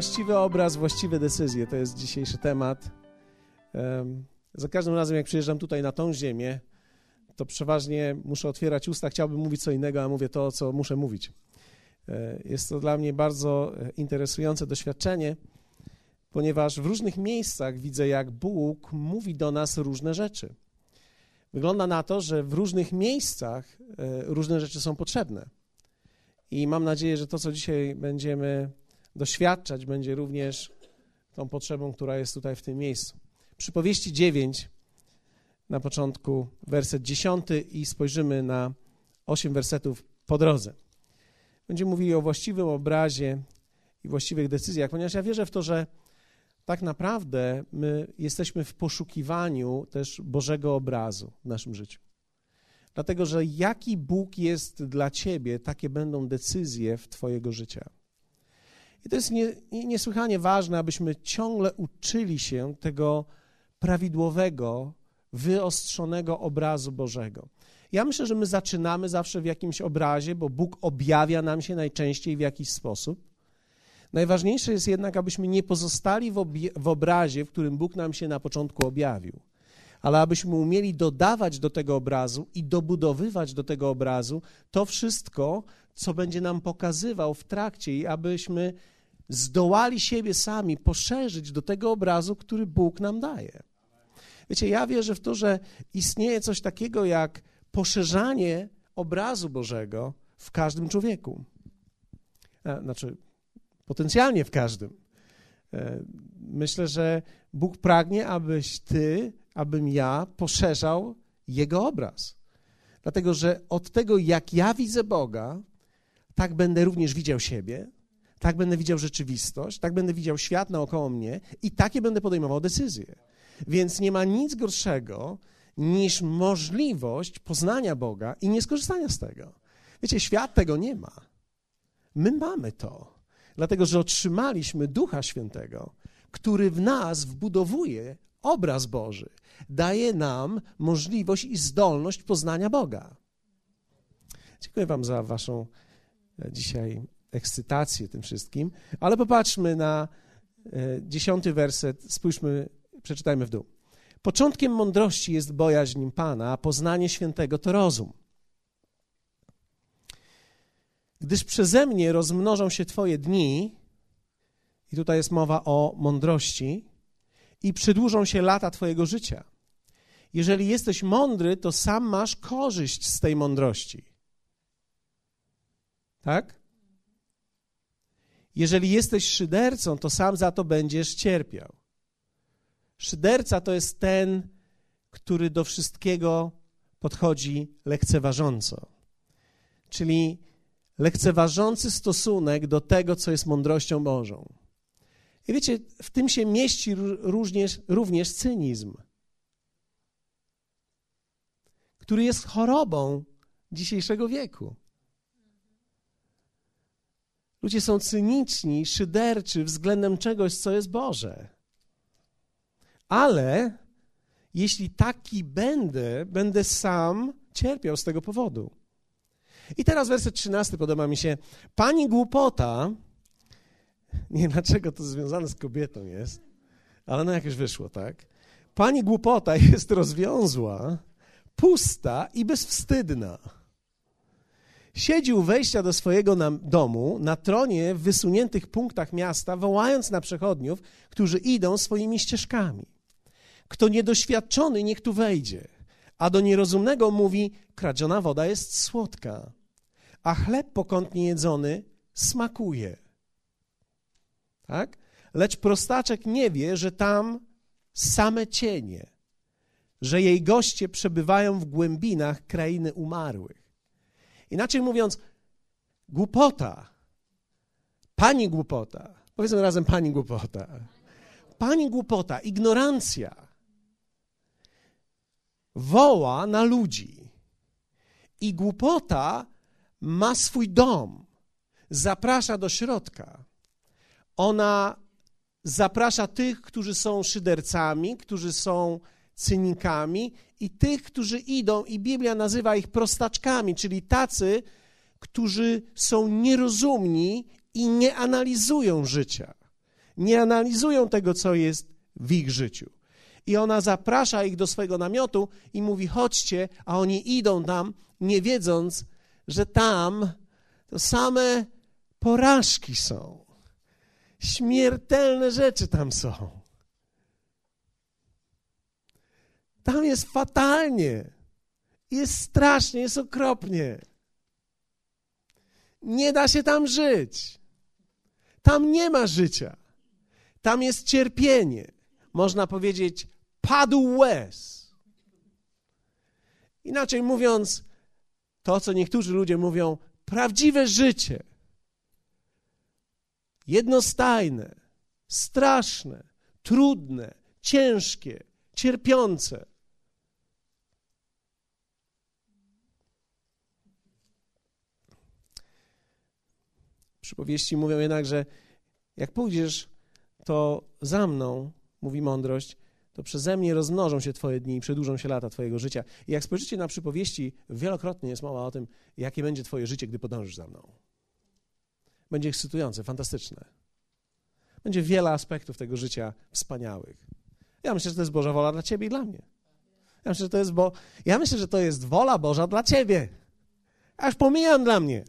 Właściwy obraz, właściwe decyzje to jest dzisiejszy temat. Za każdym razem, jak przyjeżdżam tutaj na tą ziemię, to przeważnie muszę otwierać usta, chciałbym mówić co innego, a mówię to, co muszę mówić. E, jest to dla mnie bardzo e, interesujące doświadczenie, ponieważ w różnych miejscach widzę, jak Bóg mówi do nas różne rzeczy. Wygląda na to, że w różnych miejscach e, różne rzeczy są potrzebne. I mam nadzieję, że to, co dzisiaj będziemy doświadczać, będzie również tą potrzebą, która jest tutaj w tym miejscu. Przypowieści 9 na początku, werset 10 i spojrzymy na 8 wersetów po drodze. Będziemy mówili o właściwym obrazie i właściwych decyzjach, ponieważ ja wierzę w to, że tak naprawdę my jesteśmy w poszukiwaniu też Bożego obrazu w naszym życiu. Dlatego, że jaki Bóg jest dla ciebie, takie będą decyzje w twojego życia. I to jest nie, niesłychanie ważne, abyśmy ciągle uczyli się tego prawidłowego, wyostrzonego obrazu Bożego. Ja myślę, że my zaczynamy zawsze w jakimś obrazie, bo Bóg objawia nam się najczęściej w jakiś sposób. Najważniejsze jest jednak, abyśmy nie pozostali w, w obrazie, w którym Bóg nam się na początku objawił, ale abyśmy umieli dodawać do tego obrazu i dobudowywać do tego obrazu to wszystko, co będzie nam pokazywał w trakcie, i abyśmy zdołali siebie sami poszerzyć do tego obrazu, który Bóg nam daje. Wiecie, ja wierzę w to, że istnieje coś takiego jak poszerzanie obrazu Bożego w każdym człowieku. E, znaczy, potencjalnie w każdym. E, myślę, że Bóg pragnie, abyś ty, abym ja poszerzał Jego obraz. Dlatego, że od tego, jak ja widzę Boga, tak będę również widział siebie, tak będę widział rzeczywistość, tak będę widział świat naokoło mnie i takie będę podejmował decyzje. Więc nie ma nic gorszego niż możliwość poznania Boga i nie skorzystania z tego. Wiecie, świat tego nie ma. My mamy to, dlatego że otrzymaliśmy Ducha Świętego, który w nas wbudowuje obraz Boży, daje nam możliwość i zdolność poznania Boga. Dziękuję Wam za Waszą dzisiaj ekscytację tym wszystkim, ale popatrzmy na e, dziesiąty werset, spójrzmy, przeczytajmy w dół. Początkiem mądrości jest bojaźń Pana, a poznanie świętego to rozum. Gdyż przeze mnie rozmnożą się Twoje dni, i tutaj jest mowa o mądrości, i przedłużą się lata Twojego życia. Jeżeli jesteś mądry, to sam masz korzyść z tej mądrości. Tak? Jeżeli jesteś szydercą, to sam za to będziesz cierpiał. Szyderca to jest ten, który do wszystkiego podchodzi lekceważąco. Czyli lekceważący stosunek do tego, co jest mądrością Bożą. I wiecie, w tym się mieści również, również cynizm, który jest chorobą dzisiejszego wieku. Ludzie są cyniczni, szyderczy względem czegoś, co jest Boże. Ale jeśli taki będę, będę sam cierpiał z tego powodu. I teraz werset 13 podoba mi się. Pani głupota, nie dlaczego to związane z kobietą jest, ale no jakoś wyszło, tak? Pani głupota jest rozwiązła, pusta i bezwstydna. Siedzi u wejścia do swojego domu na tronie w wysuniętych punktach miasta, wołając na przechodniów, którzy idą swoimi ścieżkami. Kto niedoświadczony, niech tu wejdzie. A do nierozumnego mówi: kradziona woda jest słodka, a chleb pokątnie jedzony smakuje. Tak? Lecz prostaczek nie wie, że tam same cienie, że jej goście przebywają w głębinach krainy umarłych. Inaczej mówiąc, głupota, pani głupota, powiedzmy razem pani głupota, pani głupota, ignorancja woła na ludzi. I głupota ma swój dom, zaprasza do środka. Ona zaprasza tych, którzy są szydercami, którzy są cynikami i tych, którzy idą, i Biblia nazywa ich prostaczkami, czyli tacy, którzy są nierozumni i nie analizują życia. Nie analizują tego, co jest w ich życiu. I ona zaprasza ich do swojego namiotu i mówi: chodźcie, a oni idą tam, nie wiedząc, że tam to same porażki są. Śmiertelne rzeczy tam są. Tam jest fatalnie. Jest strasznie, jest okropnie. Nie da się tam żyć. Tam nie ma życia. Tam jest cierpienie. Można powiedzieć, padł łez. Inaczej mówiąc, to, co niektórzy ludzie mówią, prawdziwe życie. Jednostajne, straszne, trudne, ciężkie, cierpiące. Przypowieści mówią jednak, że jak pójdziesz, to za mną, mówi mądrość, to przeze mnie rozmnożą się Twoje dni i przedłużą się lata Twojego życia. I jak spojrzycie na przypowieści, wielokrotnie jest mowa o tym, jakie będzie Twoje życie, gdy podążysz za mną. Będzie ekscytujące, fantastyczne. Będzie wiele aspektów tego życia wspaniałych. Ja myślę, że to jest Boża wola dla Ciebie i dla mnie. Ja myślę, że to jest, bo... ja myślę, że to jest wola Boża dla Ciebie. Aż pomijam dla mnie.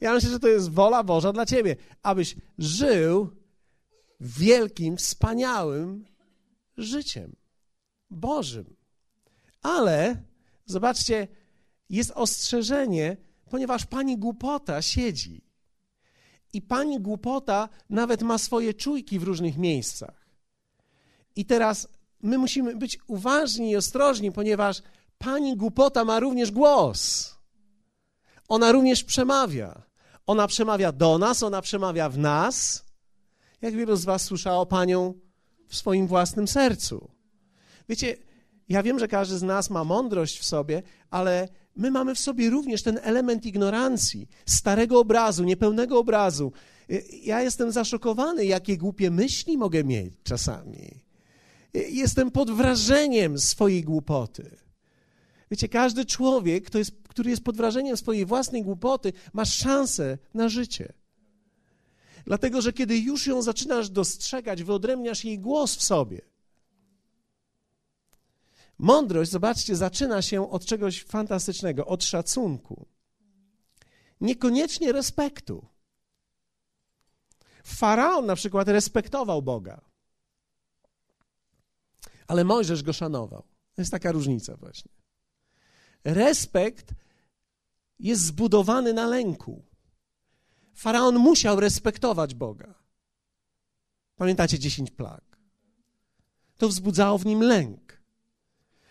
Ja myślę, że to jest wola Boża dla ciebie, abyś żył wielkim, wspaniałym życiem Bożym. Ale zobaczcie, jest ostrzeżenie, ponieważ pani głupota siedzi. I pani głupota nawet ma swoje czujki w różnych miejscach. I teraz my musimy być uważni i ostrożni, ponieważ pani głupota ma również głos. Ona również przemawia. Ona przemawia do nas, ona przemawia w nas. Jak wielu z Was słyszało Panią w swoim własnym sercu? Wiecie, ja wiem, że każdy z nas ma mądrość w sobie, ale my mamy w sobie również ten element ignorancji, starego obrazu, niepełnego obrazu. Ja jestem zaszokowany, jakie głupie myśli mogę mieć czasami. Jestem pod wrażeniem swojej głupoty. Wiecie, każdy człowiek, jest, który jest pod wrażeniem swojej własnej głupoty, ma szansę na życie. Dlatego, że kiedy już ją zaczynasz dostrzegać, wyodrębniasz jej głos w sobie. Mądrość, zobaczcie, zaczyna się od czegoś fantastycznego, od szacunku. Niekoniecznie respektu. Faraon na przykład respektował Boga, ale Mojżesz go szanował. To jest taka różnica właśnie. Respekt jest zbudowany na lęku. Faraon musiał respektować Boga. Pamiętacie dziesięć plag? To wzbudzało w nim lęk.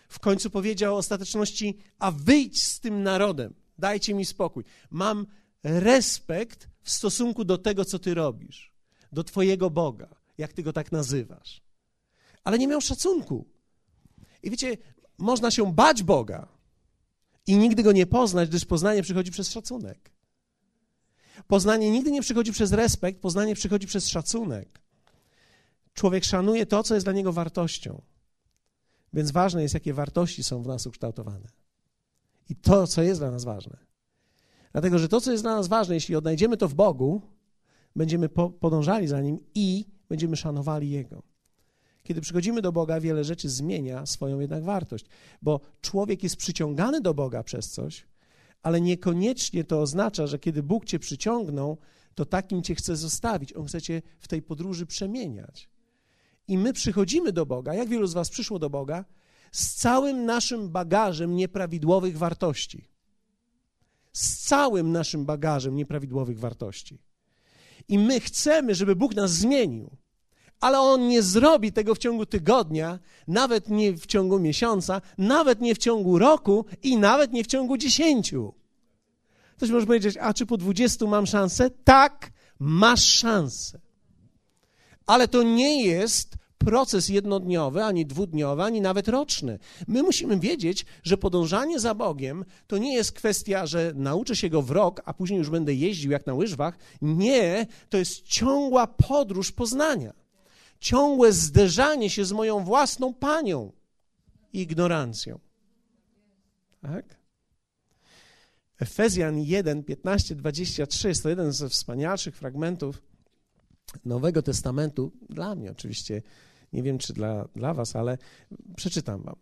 W końcu powiedział ostateczności: A wyjdź z tym narodem, dajcie mi spokój. Mam respekt w stosunku do tego, co ty robisz, do Twojego Boga, jak ty go tak nazywasz. Ale nie miał szacunku. I wiecie, można się bać Boga, i nigdy go nie poznać, gdyż poznanie przychodzi przez szacunek. Poznanie nigdy nie przychodzi przez respekt, poznanie przychodzi przez szacunek. Człowiek szanuje to, co jest dla niego wartością. Więc ważne jest, jakie wartości są w nas ukształtowane. I to, co jest dla nas ważne. Dlatego, że to, co jest dla nas ważne, jeśli odnajdziemy to w Bogu, będziemy po, podążali za Nim i będziemy szanowali Jego. Kiedy przychodzimy do Boga, wiele rzeczy zmienia swoją jednak wartość, bo człowiek jest przyciągany do Boga przez coś, ale niekoniecznie to oznacza, że kiedy Bóg cię przyciągnął, to takim cię chce zostawić. On chce cię w tej podróży przemieniać. I my przychodzimy do Boga, jak wielu z Was przyszło do Boga, z całym naszym bagażem nieprawidłowych wartości. Z całym naszym bagażem nieprawidłowych wartości. I my chcemy, żeby Bóg nas zmienił ale on nie zrobi tego w ciągu tygodnia, nawet nie w ciągu miesiąca, nawet nie w ciągu roku i nawet nie w ciągu dziesięciu. Ktoś może powiedzieć, a czy po dwudziestu mam szansę? Tak, masz szansę. Ale to nie jest proces jednodniowy, ani dwudniowy, ani nawet roczny. My musimy wiedzieć, że podążanie za Bogiem to nie jest kwestia, że nauczę się go w rok, a później już będę jeździł jak na łyżwach. Nie, to jest ciągła podróż poznania ciągłe zderzanie się z moją własną panią i ignorancją. Tak? Efezjan 1, 15, 23 jest to jeden ze wspanialszych fragmentów Nowego Testamentu, dla mnie oczywiście, nie wiem czy dla, dla was, ale przeczytam wam.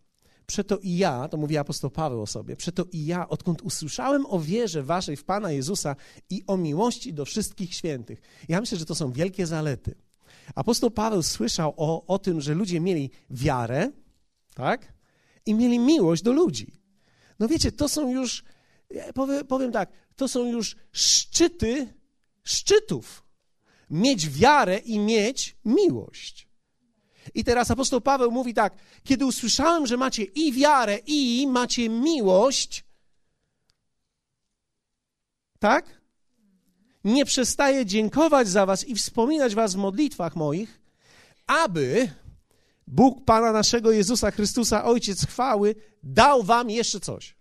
Przeto i ja, to mówi apostoł Paweł o sobie, przeto i ja, odkąd usłyszałem o wierze waszej w Pana Jezusa i o miłości do wszystkich świętych. Ja myślę, że to są wielkie zalety. Apostoł Paweł słyszał o, o tym, że ludzie mieli wiarę, tak? I mieli miłość do ludzi. No wiecie, to są już, powiem, powiem tak, to są już szczyty szczytów. Mieć wiarę i mieć miłość. I teraz apostoł Paweł mówi tak: Kiedy usłyszałem, że macie i wiarę, i macie miłość, tak? Nie przestaję dziękować za Was i wspominać Was w modlitwach moich, aby Bóg Pana naszego Jezusa Chrystusa, Ojciec chwały, dał Wam jeszcze coś.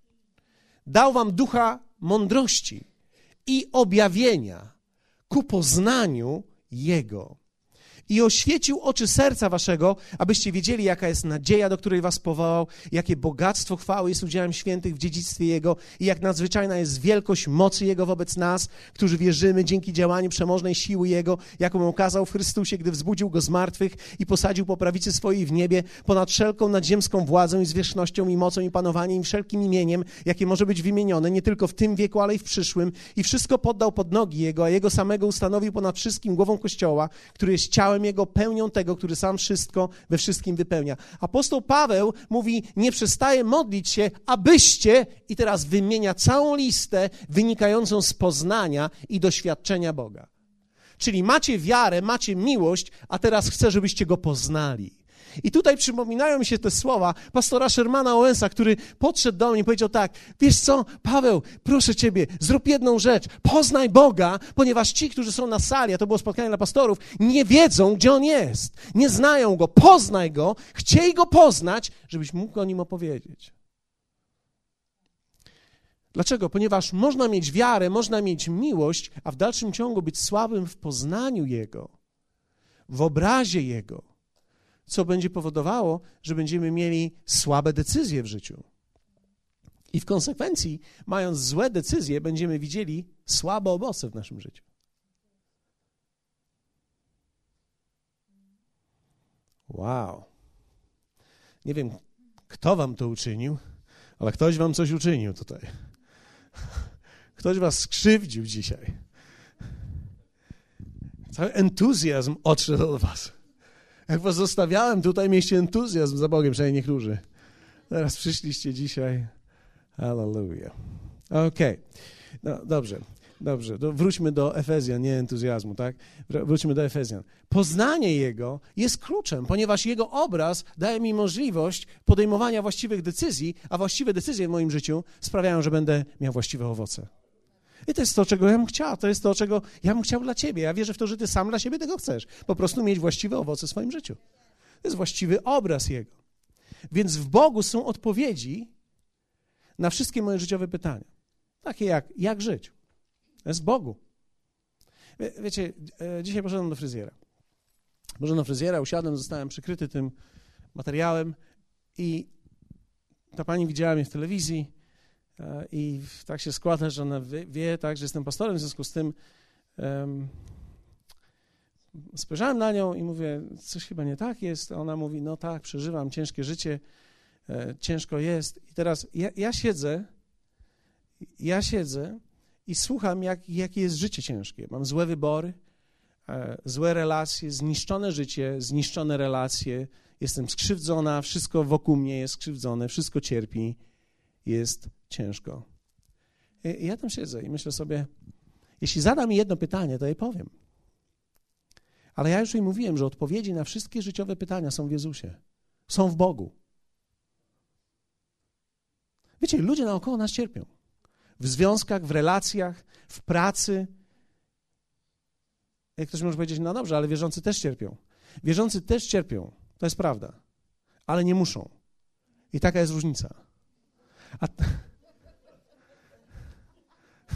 Dał Wam ducha mądrości i objawienia ku poznaniu Jego i oświecił oczy serca waszego, abyście wiedzieli, jaka jest nadzieja, do której was powołał, jakie bogactwo chwały jest udziałem świętych w dziedzictwie Jego i jak nadzwyczajna jest wielkość mocy Jego wobec nas, którzy wierzymy dzięki działaniu przemożnej siły Jego, jaką okazał w Chrystusie, gdy wzbudził Go z martwych i posadził po prawicy swojej w niebie, ponad wszelką nadziemską władzą i zwierzchnością i mocą i panowaniem i wszelkim imieniem, jakie może być wymienione, nie tylko w tym wieku, ale i w przyszłym. I wszystko poddał pod nogi Jego, a Jego samego ustanowił ponad wszystkim głową Kościoła, który jest ciałem ciałem Jego, pełnią tego, który sam wszystko we wszystkim wypełnia. Apostoł Paweł mówi, nie przestaje modlić się, abyście, i teraz wymienia całą listę wynikającą z poznania i doświadczenia Boga. Czyli macie wiarę, macie miłość, a teraz chcę, żebyście Go poznali. I tutaj przypominają mi się te słowa pastora Shermana Owensa, który podszedł do mnie i powiedział tak, wiesz co, Paweł, proszę ciebie, zrób jedną rzecz, poznaj Boga, ponieważ ci, którzy są na sali, a to było spotkanie dla pastorów, nie wiedzą, gdzie On jest, nie znają Go, poznaj Go, chciej Go poznać, żebyś mógł o Nim opowiedzieć. Dlaczego? Ponieważ można mieć wiarę, można mieć miłość, a w dalszym ciągu być słabym w poznaniu Jego, w obrazie Jego co będzie powodowało, że będziemy mieli słabe decyzje w życiu. I w konsekwencji, mając złe decyzje, będziemy widzieli słabe owoce w naszym życiu. Wow. Nie wiem, kto wam to uczynił, ale ktoś wam coś uczynił tutaj. Ktoś was skrzywdził dzisiaj. Cały entuzjazm odszedł od was. Jak was zostawiałem tutaj, mieliście entuzjazm za Bogiem, przynajmniej niektórzy. Teraz przyszliście dzisiaj. Hallelujah. Okej. Okay. No, dobrze. Dobrze, to wróćmy do Efezjan, nie entuzjazmu, tak? Wróćmy do Efezjan. Poznanie Jego jest kluczem, ponieważ Jego obraz daje mi możliwość podejmowania właściwych decyzji, a właściwe decyzje w moim życiu sprawiają, że będę miał właściwe owoce. I to jest to, czego ja bym chciał, to jest to, czego ja bym chciał dla ciebie. Ja wierzę w to, że ty sam dla siebie tego chcesz. Po prostu mieć właściwe owoce w swoim życiu. To jest właściwy obraz Jego. Więc w Bogu są odpowiedzi na wszystkie moje życiowe pytania. Takie jak, jak żyć? To jest Bogu. Wie, wiecie, e, dzisiaj poszedłem do fryzjera. Poszedłem do fryzjera, usiadłem, zostałem przykryty tym materiałem i ta pani widziała mnie w telewizji I tak się składa, że ona wie, wie tak, że jestem pastorem, w związku z tym um, spojrzałem na nią i mówię, coś chyba nie tak jest. Ona mówi, no tak, przeżywam ciężkie życie, e, ciężko jest. I teraz ja, ja, siedzę, ja siedzę i słucham, jak, jakie jest życie ciężkie. Mam złe wybory, e, złe relacje, zniszczone życie, zniszczone relacje, jestem skrzywdzona, wszystko wokół mnie jest skrzywdzone, wszystko cierpi, jest ciężko. I ja tam siedzę i myślę sobie, jeśli zada mi jedno pytanie, to je powiem. Ale ja już jej mówiłem, że odpowiedzi na wszystkie życiowe pytania są w Jezusie, są w Bogu. Wiecie, ludzie naokoło nas cierpią. W związkach, w relacjach, w pracy. Jak ktoś może powiedzieć, no dobrze, ale wierzący też cierpią. Wierzący też cierpią, to jest prawda, ale nie muszą. I taka jest różnica. A,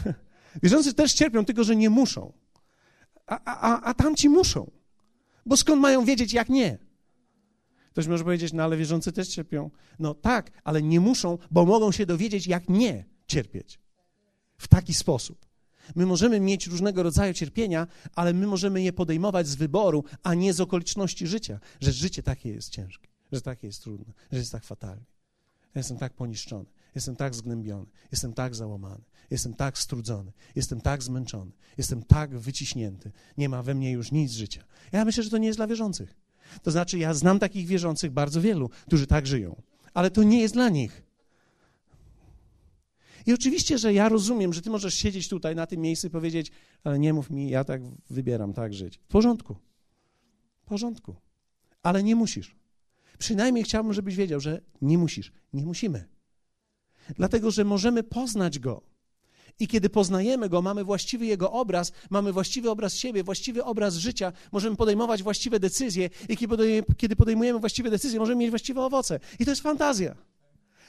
Wierzący też cierpią, tylko że nie muszą. A, a, a tamci muszą. Bo skąd mają wiedzieć, jak nie? Ktoś może powiedzieć, no ale wierzący też cierpią. No tak, ale nie muszą, bo mogą się dowiedzieć, jak nie cierpieć. W taki sposób. My możemy mieć różnego rodzaju cierpienia, ale my możemy je podejmować z wyboru, a nie z okoliczności życia, że życie takie jest ciężkie, że takie jest trudne, że jest tak fatalnie. Ja jestem tak poniszczony, jestem tak zgnębiony, jestem tak załamany, jestem tak strudzony, jestem tak zmęczony, jestem tak wyciśnięty. Nie ma we mnie już nic życia. Ja myślę, że to nie jest dla wierzących. To znaczy, ja znam takich wierzących bardzo wielu, którzy tak żyją, ale to nie jest dla nich. I oczywiście, że ja rozumiem, że ty możesz siedzieć tutaj na tym miejscu i powiedzieć, ale nie mów mi, ja tak wybieram, tak żyć. W porządku. W porządku. Ale nie musisz. Przynajmniej chciałbym, żebyś wiedział, że nie musisz. Nie musimy. Dlatego, że możemy poznać Go. I kiedy poznajemy Go, mamy właściwy Jego obraz, mamy właściwy obraz siebie, właściwy obraz życia, możemy podejmować właściwe decyzje i kiedy podejmujemy właściwe decyzje, możemy mieć właściwe owoce. I to jest fantazja.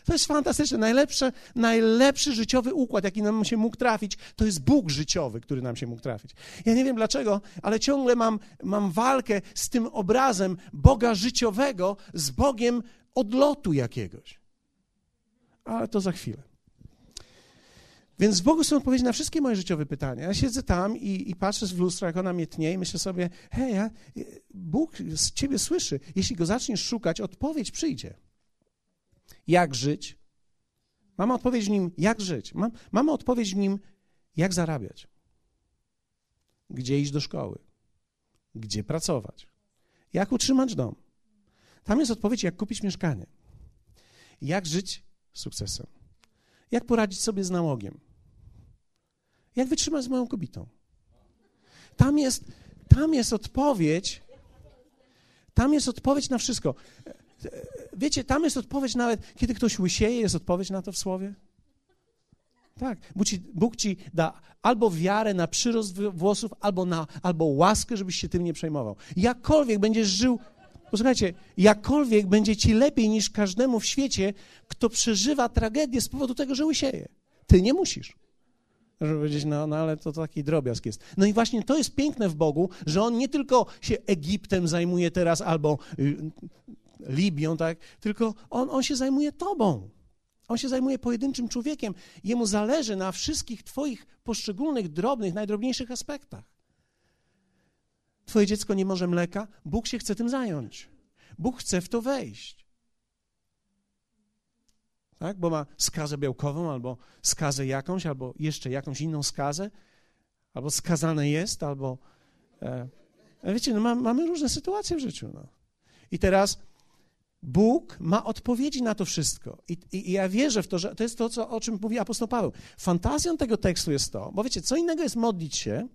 To jest fantastyczne. Najlepsze, najlepszy życiowy układ, jaki nam się mógł trafić, to jest Bóg życiowy, który nam się mógł trafić. Ja nie wiem dlaczego, ale ciągle mam, mam walkę z tym obrazem Boga życiowego, z Bogiem odlotu jakiegoś. Ale to za chwilę. Więc Bogu są odpowiedzi na wszystkie moje życiowe pytania. Ja siedzę tam i, i patrzę w lustro, jak ona mnie tnie i myślę sobie, hej, ja, Bóg z ciebie słyszy. Jeśli go zaczniesz szukać, odpowiedź przyjdzie jak żyć. Mamy odpowiedź w nim, jak żyć. Mam, mamy odpowiedź w nim, jak zarabiać. Gdzie iść do szkoły. Gdzie pracować. Jak utrzymać dom. Tam jest odpowiedź, jak kupić mieszkanie. Jak żyć sukcesem. Jak poradzić sobie z nałogiem. Jak wytrzymać z moją kobietą. Tam jest, tam jest odpowiedź. Tam jest odpowiedź na wszystko. Wiecie, tam jest odpowiedź nawet, kiedy ktoś łysieje, jest odpowiedź na to w słowie. Tak, Bóg ci, Bóg ci da albo wiarę na przyrost włosów, albo, na, albo łaskę, żebyś się tym nie przejmował. Jakkolwiek będziesz żył, posłuchajcie, jakkolwiek będzie ci lepiej niż każdemu w świecie, kto przeżywa tragedię z powodu tego, że łysieje. Ty nie musisz. Żeby powiedzieć, no, no ale to, taki drobiazg jest. No i właśnie to jest piękne w Bogu, że On nie tylko się Egiptem zajmuje teraz albo y, Libią, tak? Tylko on, on się zajmuje tobą. On się zajmuje pojedynczym człowiekiem. Jemu zależy na wszystkich twoich poszczególnych, drobnych, najdrobniejszych aspektach. Twoje dziecko nie może mleka, Bóg się chce tym zająć. Bóg chce w to wejść. Tak? Bo ma skazę białkową, albo skazę jakąś, albo jeszcze jakąś inną skazę, albo skazane jest, albo. E, wiecie, no ma, mamy różne sytuacje w życiu. No. I teraz Bóg ma odpowiedzi na to wszystko. I, I, I, ja wierzę w to, że to jest to, co, o czym mówi apostoł Paweł. Fantazją tego tekstu jest to, bo wiecie, co innego jest modlić się,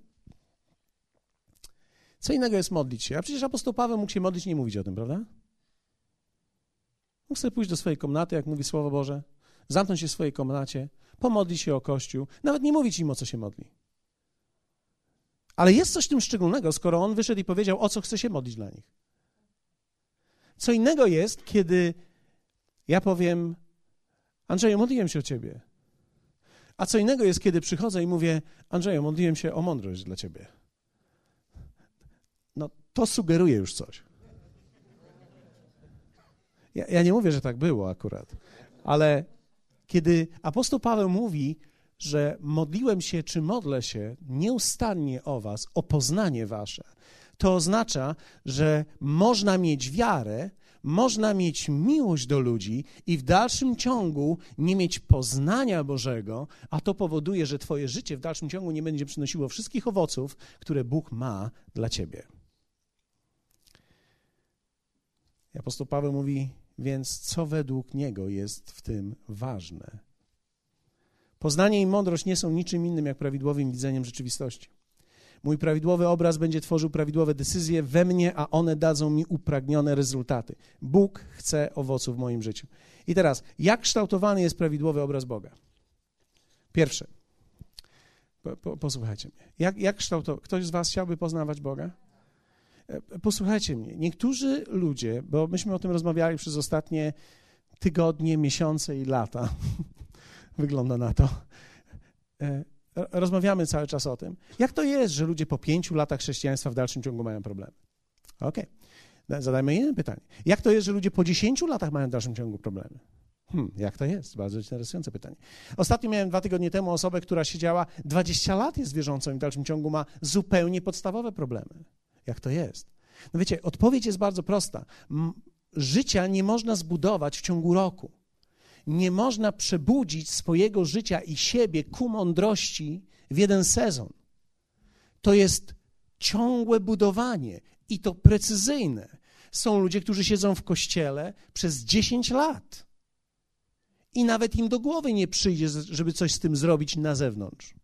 co innego jest modlić się. A przecież apostoł Paweł mógł się modlić nie mówić o tym, prawda? Mógł sobie pójść do swojej komnaty, jak mówi Słowo Boże, zamknąć się w swojej komnacie, pomodlić się o Kościół, nawet nie mówić im, o co się modli. Ale jest coś w tym szczególnego, skoro on wyszedł i powiedział, o co chce się modlić dla nich. Co innego jest, kiedy ja powiem, Andrzeju, modliłem się o ciebie. A co innego jest, kiedy przychodzę i mówię, Andrzeju, modliłem się o mądrość dla ciebie. To sugeruje już coś. Ja, ja nie mówię, że tak było akurat, ale kiedy apostoł Paweł mówi, że modliłem się czy modlę się nieustannie o was, o poznanie wasze, to oznacza, że można mieć wiarę, można mieć miłość do ludzi i w dalszym ciągu nie mieć poznania Bożego, a to powoduje, że Twoje życie w dalszym ciągu nie będzie przynosiło wszystkich owoców, które Bóg ma dla Ciebie. I apostoł Paweł mówi, więc co według niego jest w tym ważne? Poznanie i mądrość nie są niczym innym jak prawidłowym widzeniem rzeczywistości. Mój prawidłowy obraz będzie tworzył prawidłowe decyzje we mnie, a one dadzą mi upragnione rezultaty. Bóg chce owoców w moim życiu. I teraz, jak kształtowany jest prawidłowy obraz Boga? Pierwsze. Po, po, posłuchajcie mnie. Jak, jak kształtować? Ktoś z Was chciałby poznawać Boga? E, posłuchajcie mnie. Niektórzy ludzie, bo myśmy o tym rozmawiali przez ostatnie tygodnie, miesiące i lata, wygląda na to e, rozmawiamy cały czas o tym. Jak to jest, że ludzie po pięciu latach chrześcijaństwa w dalszym ciągu mają problemy? Okej. Okay. Zadajmy inne pytanie. Jak to jest, że ludzie po dziesięciu latach mają w dalszym ciągu problemy? Hmm, jak to jest? Bardzo interesujące pytanie. Ostatnio miałem dwa tygodnie temu osobę, która siedziała 20 lat jest wierzącą i w dalszym ciągu ma zupełnie podstawowe problemy. Jak to jest? No wiecie, odpowiedź jest bardzo prosta. Życia nie można zbudować w ciągu roku. Nie można przebudzić swojego życia i siebie ku mądrości w jeden sezon. To jest ciągłe budowanie i to precyzyjne. Są ludzie, którzy siedzą w kościele przez 10 lat i nawet im do głowy nie przyjdzie, żeby coś z tym zrobić na zewnątrz.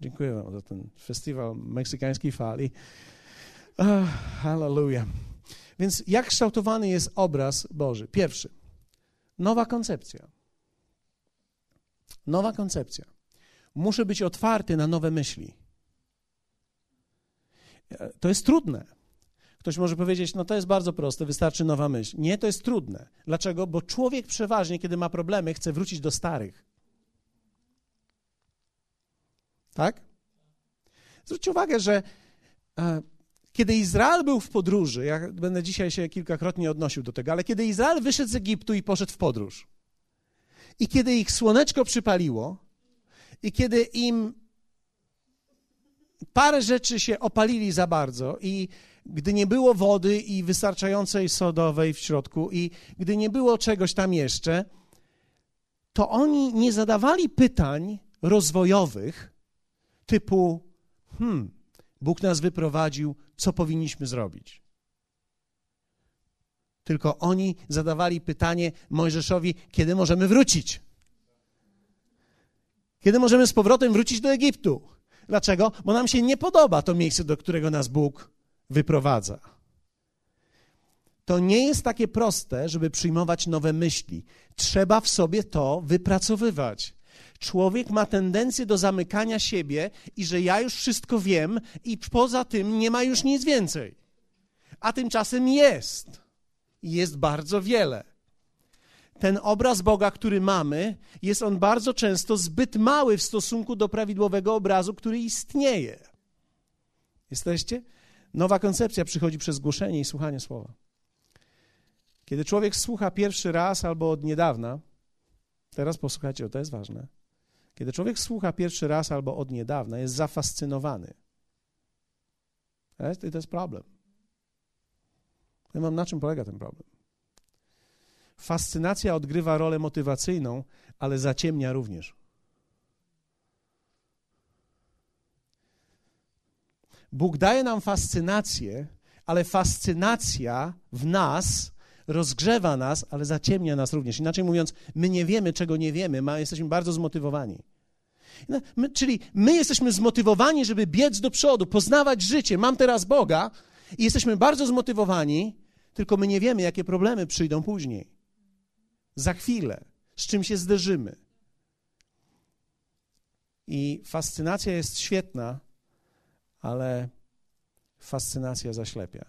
Dziękuję Wam za ten festiwal meksykańskiej fali. Oh, hallelujah. Więc jak kształtowany jest obraz Boży? Pierwszy, nowa koncepcja. Nowa koncepcja. Muszę być otwarty na nowe myśli. To jest trudne. Ktoś może powiedzieć, no to jest bardzo proste, wystarczy nowa myśl. Nie, to jest trudne. Dlaczego? Bo człowiek przeważnie, kiedy ma problemy, chce wrócić do starych. Tak? Zwróćcie uwagę, że e, kiedy Izrael był w podróży, ja będę dzisiaj się kilkakrotnie odnosił do tego, ale kiedy Izrael wyszedł z Egiptu i poszedł w podróż, i kiedy ich słoneczko przypaliło, i kiedy im parę rzeczy się opalili za bardzo, i gdy nie było wody i wystarczającej sodowej w środku, i gdy nie było czegoś tam jeszcze, to oni nie zadawali pytań rozwojowych typu: Hmm, Bóg nas wyprowadził, co powinniśmy zrobić? Tylko oni zadawali pytanie Mojżeszowi, kiedy możemy wrócić? Kiedy możemy z powrotem wrócić do Egiptu? Dlaczego? Bo nam się nie podoba to miejsce, do którego nas Bóg wyprowadza. To nie jest takie proste, żeby przyjmować nowe myśli. Trzeba w sobie to wypracowywać. Człowiek ma tendencję do zamykania siebie i że ja już wszystko wiem i poza tym nie ma już nic więcej. A tymczasem jest. Jest bardzo wiele. Ten obraz Boga, który mamy, jest on bardzo często zbyt mały w stosunku do prawidłowego obrazu, który istnieje. Jesteście? Nowa koncepcja przychodzi przez głoszenie i słuchanie słowa. Kiedy człowiek słucha pierwszy raz albo od niedawna, teraz posłuchajcie, to jest ważne. Kiedy człowiek słucha pierwszy raz albo od niedawna, jest zafascynowany. I to jest problem. Ja mam na czym polega ten problem. Fascynacja odgrywa rolę motywacyjną, ale zaciemnia również. Bóg daje nam fascynację, ale fascynacja w nas rozgrzewa nas, ale zaciemnia nas również. Inaczej mówiąc, my nie wiemy, czego nie wiemy, my jesteśmy bardzo zmotywowani. No, my, czyli my jesteśmy zmotywowani, żeby biec do przodu, poznawać życie. Mam teraz Boga i jesteśmy bardzo zmotywowani, tylko my nie wiemy, jakie problemy przyjdą później. Za chwilę, z czym się zderzymy. I fascynacja jest świetna, ale fascynacja zaślepia.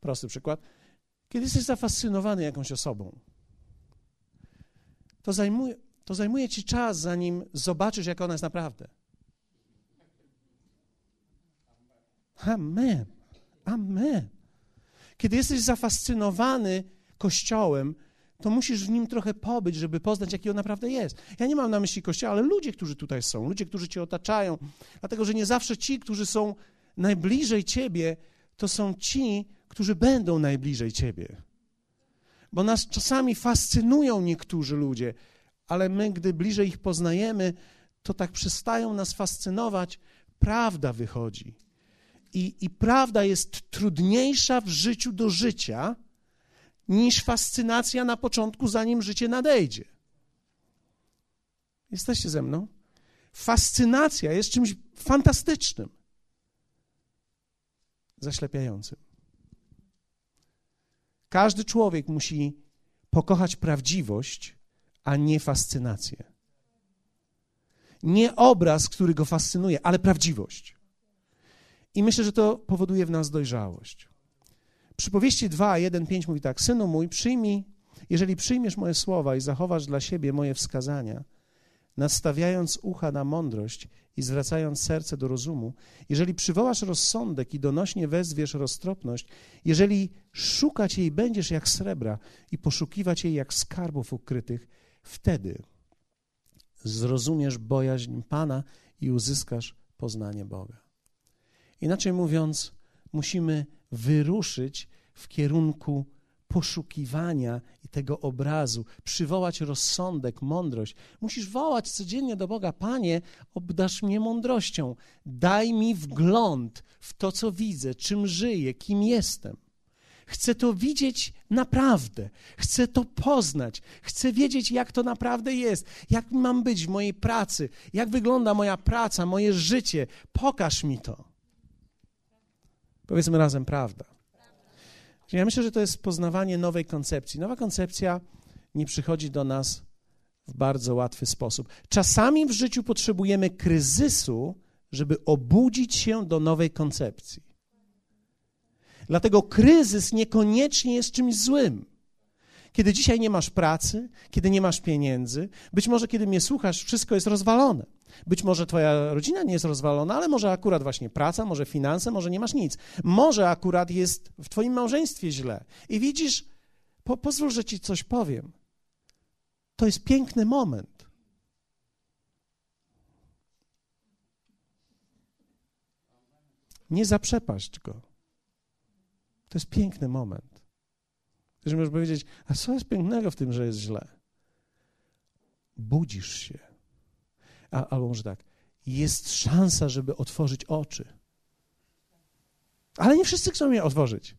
Prosty przykład. Kiedy jesteś zafascynowany jakąś osobą, to zajmuje, to zajmuje ci czas, zanim zobaczysz, jak ona jest naprawdę. Amen. Amen. Kiedy jesteś zafascynowany Kościołem, to musisz w nim trochę pobyć, żeby poznać, jaki on naprawdę jest. Ja nie mam na myśli Kościoła, ale ludzie, którzy tutaj są, ludzie, którzy cię otaczają, dlatego że nie zawsze ci, którzy są najbliżej ciebie, to są ci, którzy będą najbliżej ciebie. Bo nas czasami fascynują niektórzy ludzie, ale my, gdy bliżej ich poznajemy, to tak przestają nas fascynować, prawda wychodzi. I, I prawda jest trudniejsza w życiu do życia niż fascynacja na początku, zanim życie nadejdzie. Jesteście ze mną? Fascynacja jest czymś fantastycznym, zaślepiającym. Każdy człowiek musi pokochać prawdziwość, a nie fascynację. Nie obraz, który go fascynuje, ale prawdziwość. I myślę, że to powoduje w nas dojrzałość. Przypowieści 2, 1, 5 mówi tak: Synu mój, przyjmij, jeżeli przyjmiesz moje słowa i zachowasz dla siebie moje wskazania, nastawiając ucha na mądrość i zwracając serce do rozumu, jeżeli przywołasz rozsądek i donośnie wezwiesz roztropność, jeżeli szukać jej będziesz jak srebra i poszukiwać jej jak skarbów ukrytych, wtedy zrozumiesz bojaźń Pana i uzyskasz poznanie Boga. Inaczej mówiąc, musimy wyruszyć w kierunku poszukiwania i tego obrazu, przywołać rozsądek, mądrość. Musisz wołać codziennie do Boga: Panie, obdasz mnie mądrością, daj mi wgląd w to, co widzę, czym żyję, kim jestem. Chcę to widzieć naprawdę, chcę to poznać, chcę wiedzieć, jak to naprawdę jest, jak mam być w mojej pracy, jak wygląda moja praca, moje życie. Pokaż mi to. Powiedzmy razem prawda. Ja myślę, że to jest poznawanie nowej koncepcji. Nowa koncepcja nie przychodzi do nas w bardzo łatwy sposób. Czasami w życiu potrzebujemy kryzysu, żeby obudzić się do nowej koncepcji. Dlatego kryzys niekoniecznie jest czymś złym. Kiedy dzisiaj nie masz pracy, kiedy nie masz pieniędzy, być może kiedy mnie słuchasz, wszystko jest rozwalone. Być może twoja rodzina nie jest rozwalona, ale może akurat właśnie praca, może finanse, może nie masz nic. Może akurat jest w twoim małżeństwie źle. I widzisz, po, pozwól, że ci coś powiem. To jest piękny moment. Nie zaprzepaść go. To jest piękny moment. Że możesz powiedzieć, a co jest pięknego w tym, że jest źle? Budzisz się. A, albo może tak, jest szansa, żeby otworzyć oczy. Ale nie wszyscy chcą je otworzyć.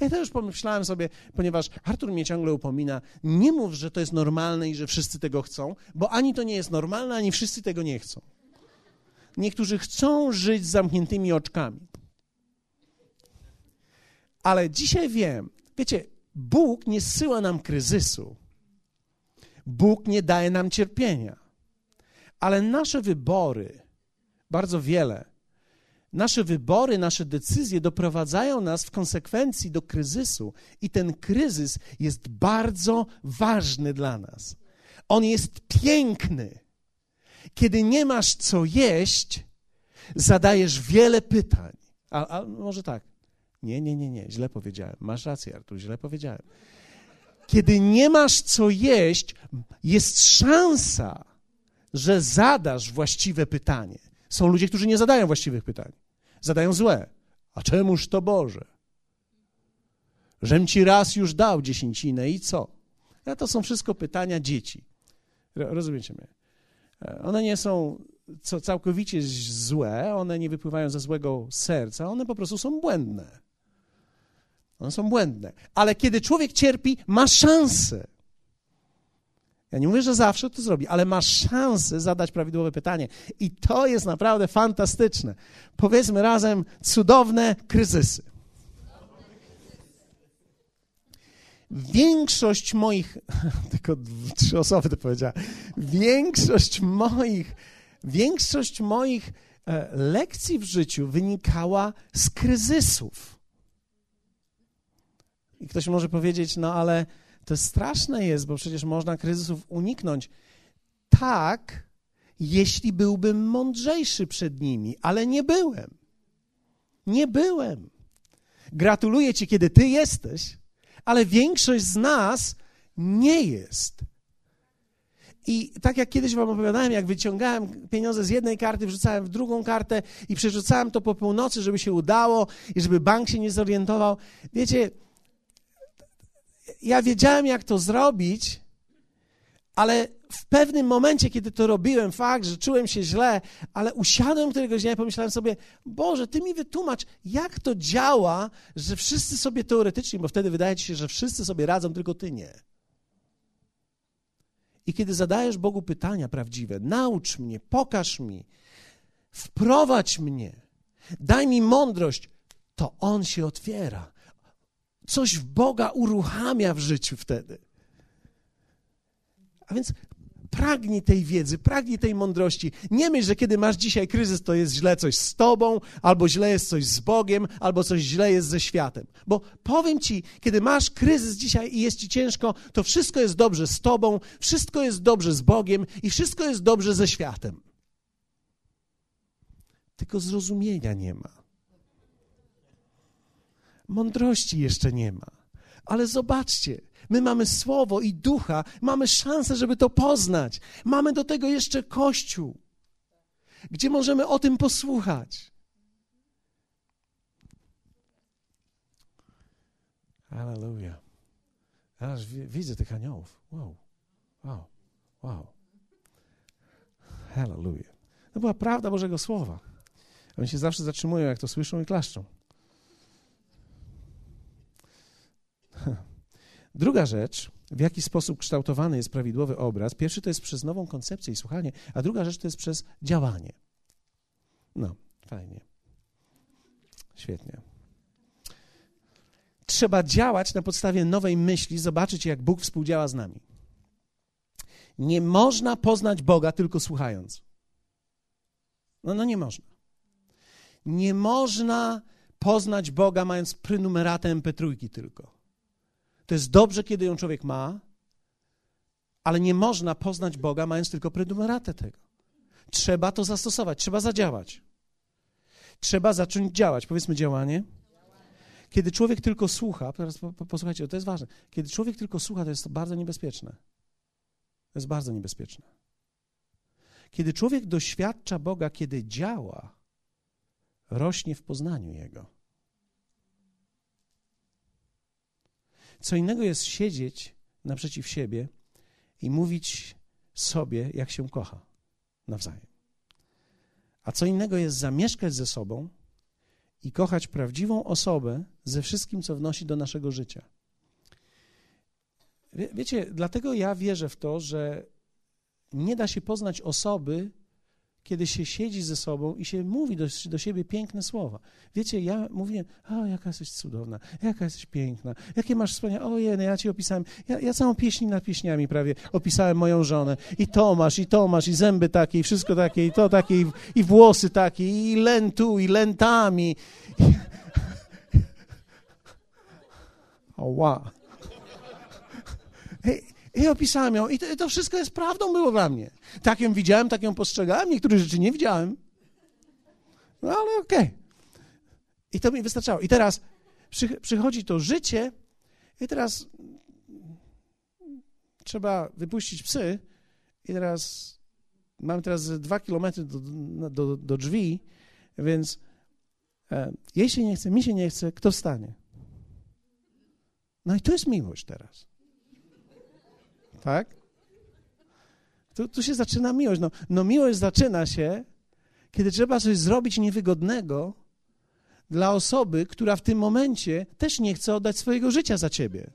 Ja też pomyślałem sobie, ponieważ Artur mnie ciągle upomina, nie mów, że to jest normalne i że wszyscy tego chcą, bo ani to nie jest normalne, ani wszyscy tego nie chcą. Niektórzy chcą żyć z zamkniętymi oczkami. Ale dzisiaj wiem, wiecie, Bóg nie zsyła nam kryzysu. Bóg nie daje nam cierpienia. Ale nasze wybory, bardzo wiele, nasze wybory, nasze decyzje doprowadzają nas w konsekwencji do kryzysu, i ten kryzys jest bardzo ważny dla nas. On jest piękny. Kiedy nie masz co jeść, zadajesz wiele pytań. A, a może tak. Nie, nie, nie, nie, źle powiedziałem. Masz rację, Artur, źle powiedziałem. Kiedy nie masz co jeść, jest szansa, że zadasz właściwe pytanie. Są ludzie, którzy nie zadają właściwych pytań. Zadają złe. A czemuż to Boże? Żem ci raz już dał dziesięcinę i co? A to są wszystko pytania dzieci. Rozumiecie mnie? E, one nie są całkowicie złe, one nie wypływają ze złego serca, one po prostu są błędne. One są błędne. Ale kiedy człowiek cierpi, ma szansę ja nie mówię, że zawsze to zrobi, ale masz szansę zadać prawidłowe pytanie. I to jest naprawdę fantastyczne. Powiedzmy razem cudowne kryzysy. Większość moich, tylko trzy osoby to powiedziała, większość moich, większość moich e, lekcji w życiu wynikała z kryzysów. I ktoś może powiedzieć, no ale to straszne jest, bo przecież można kryzysów uniknąć. Tak, jeśli byłbym mądrzejszy przed nimi, ale nie byłem. Nie byłem. Gratuluję Ci, kiedy Ty jesteś, ale większość z nas nie jest. I tak jak kiedyś Wam opowiadałem, jak wyciągałem pieniądze z jednej karty, wrzucałem w drugą kartę i przerzucałem to po północy, żeby się udało i żeby bank się nie zorientował. Wiecie, ja wiedziałem, jak to zrobić, ale w pewnym momencie, kiedy to robiłem, fakt, że czułem się źle, ale usiadłem któregoś dnia i pomyślałem sobie, Boże, Ty mi wytłumacz, jak to działa, że wszyscy sobie teoretycznie, bo wtedy wydaje Ci się, że wszyscy sobie radzą, tylko Ty nie. I kiedy zadajesz Bogu pytania prawdziwe, naucz mnie, pokaż mi, wprowadź mnie, daj mi mądrość, to On się otwiera coś w Boga uruchamia w życiu wtedy. A więc Pragnij tej wiedzy, pragnij tej mądrości. Nie myśl, że kiedy masz dzisiaj kryzys, to jest źle coś z tobą, albo źle jest coś z Bogiem, albo coś źle jest ze światem. Bo powiem ci, kiedy masz kryzys dzisiaj i jest ci ciężko, to wszystko jest dobrze z tobą, wszystko jest dobrze z Bogiem i wszystko jest dobrze ze światem. Tylko zrozumienia nie ma. Mądrości jeszcze nie ma. Ale zobaczcie, My mamy słowo i ducha, mamy szansę, żeby to poznać. Mamy do tego jeszcze Kościół, gdzie możemy o tym posłuchać. Hallelujah. Aż widzę tych aniołów. Wow, wow, wow. Hallelujah. To była prawda Bożego Słowa. Oni się zawsze zatrzymują, jak to słyszą i klaszczą. Druga rzecz, w jaki sposób kształtowany jest prawidłowy obraz. Pierwszy to jest przez nową koncepcję i słuchanie, a druga rzecz to jest przez działanie. No, fajnie. Świetnie. Trzeba działać na podstawie nowej myśli, zobaczyć, jak Bóg współdziała z nami. Nie można poznać Boga tylko słuchając. No, no nie można. Nie można poznać Boga mając prenumeratę MP3 tylko. To jest dobrze, kiedy ją człowiek ma, ale nie można poznać Boga, mając tylko prenumeratę tego. Trzeba to zastosować, trzeba zadziałać. Trzeba zacząć działać. Powiedzmy działanie. Kiedy człowiek tylko słucha, teraz posłuchajcie, to jest ważne. Kiedy człowiek tylko słucha, to jest bardzo niebezpieczne. To jest bardzo niebezpieczne. Kiedy człowiek doświadcza Boga, kiedy działa, rośnie w poznaniu Jego. Co innego jest siedzieć naprzeciw siebie i mówić sobie, jak się kocha nawzajem. A co innego jest zamieszkać ze sobą i kochać prawdziwą osobę ze wszystkim, co wnosi do naszego życia. Wie, wiecie, dlatego ja wierzę w to, że nie da się poznać osoby, kiedy się siedzi ze sobą i się mówi do, do siebie piękne słowa. Wiecie, ja mówiłem, o, jaka jesteś cudowna, jaka jesteś piękna, jakie masz wspaniałe, ojej, no ja ci opisałem, ja, ja całą pieśń nad pieśniami prawie opisałem moją żonę. I to masz, i to masz, i zęby takie, i wszystko takie, i to takie, i, i włosy takie, i len tu, i lentami. o, wow. Hey, i opisałem ją. I to, to, wszystko jest prawdą było dla mnie. Tak ją widziałem, tak ją postrzegałem. Niektóre rzeczy nie widziałem. No ale okej. Okay. I to mi wystarczało. I teraz przy, przychodzi to życie i teraz trzeba wypuścić psy i teraz mam teraz dwa kilometry do, do, do drzwi, więc e, jej się nie chce, mi się nie chce, kto wstanie? No i to jest miłość teraz. Tak? Tu, tu się zaczyna miłość. No, no miłość zaczyna się, kiedy trzeba coś zrobić niewygodnego dla osoby, która w tym momencie też nie chce oddać swojego życia za ciebie.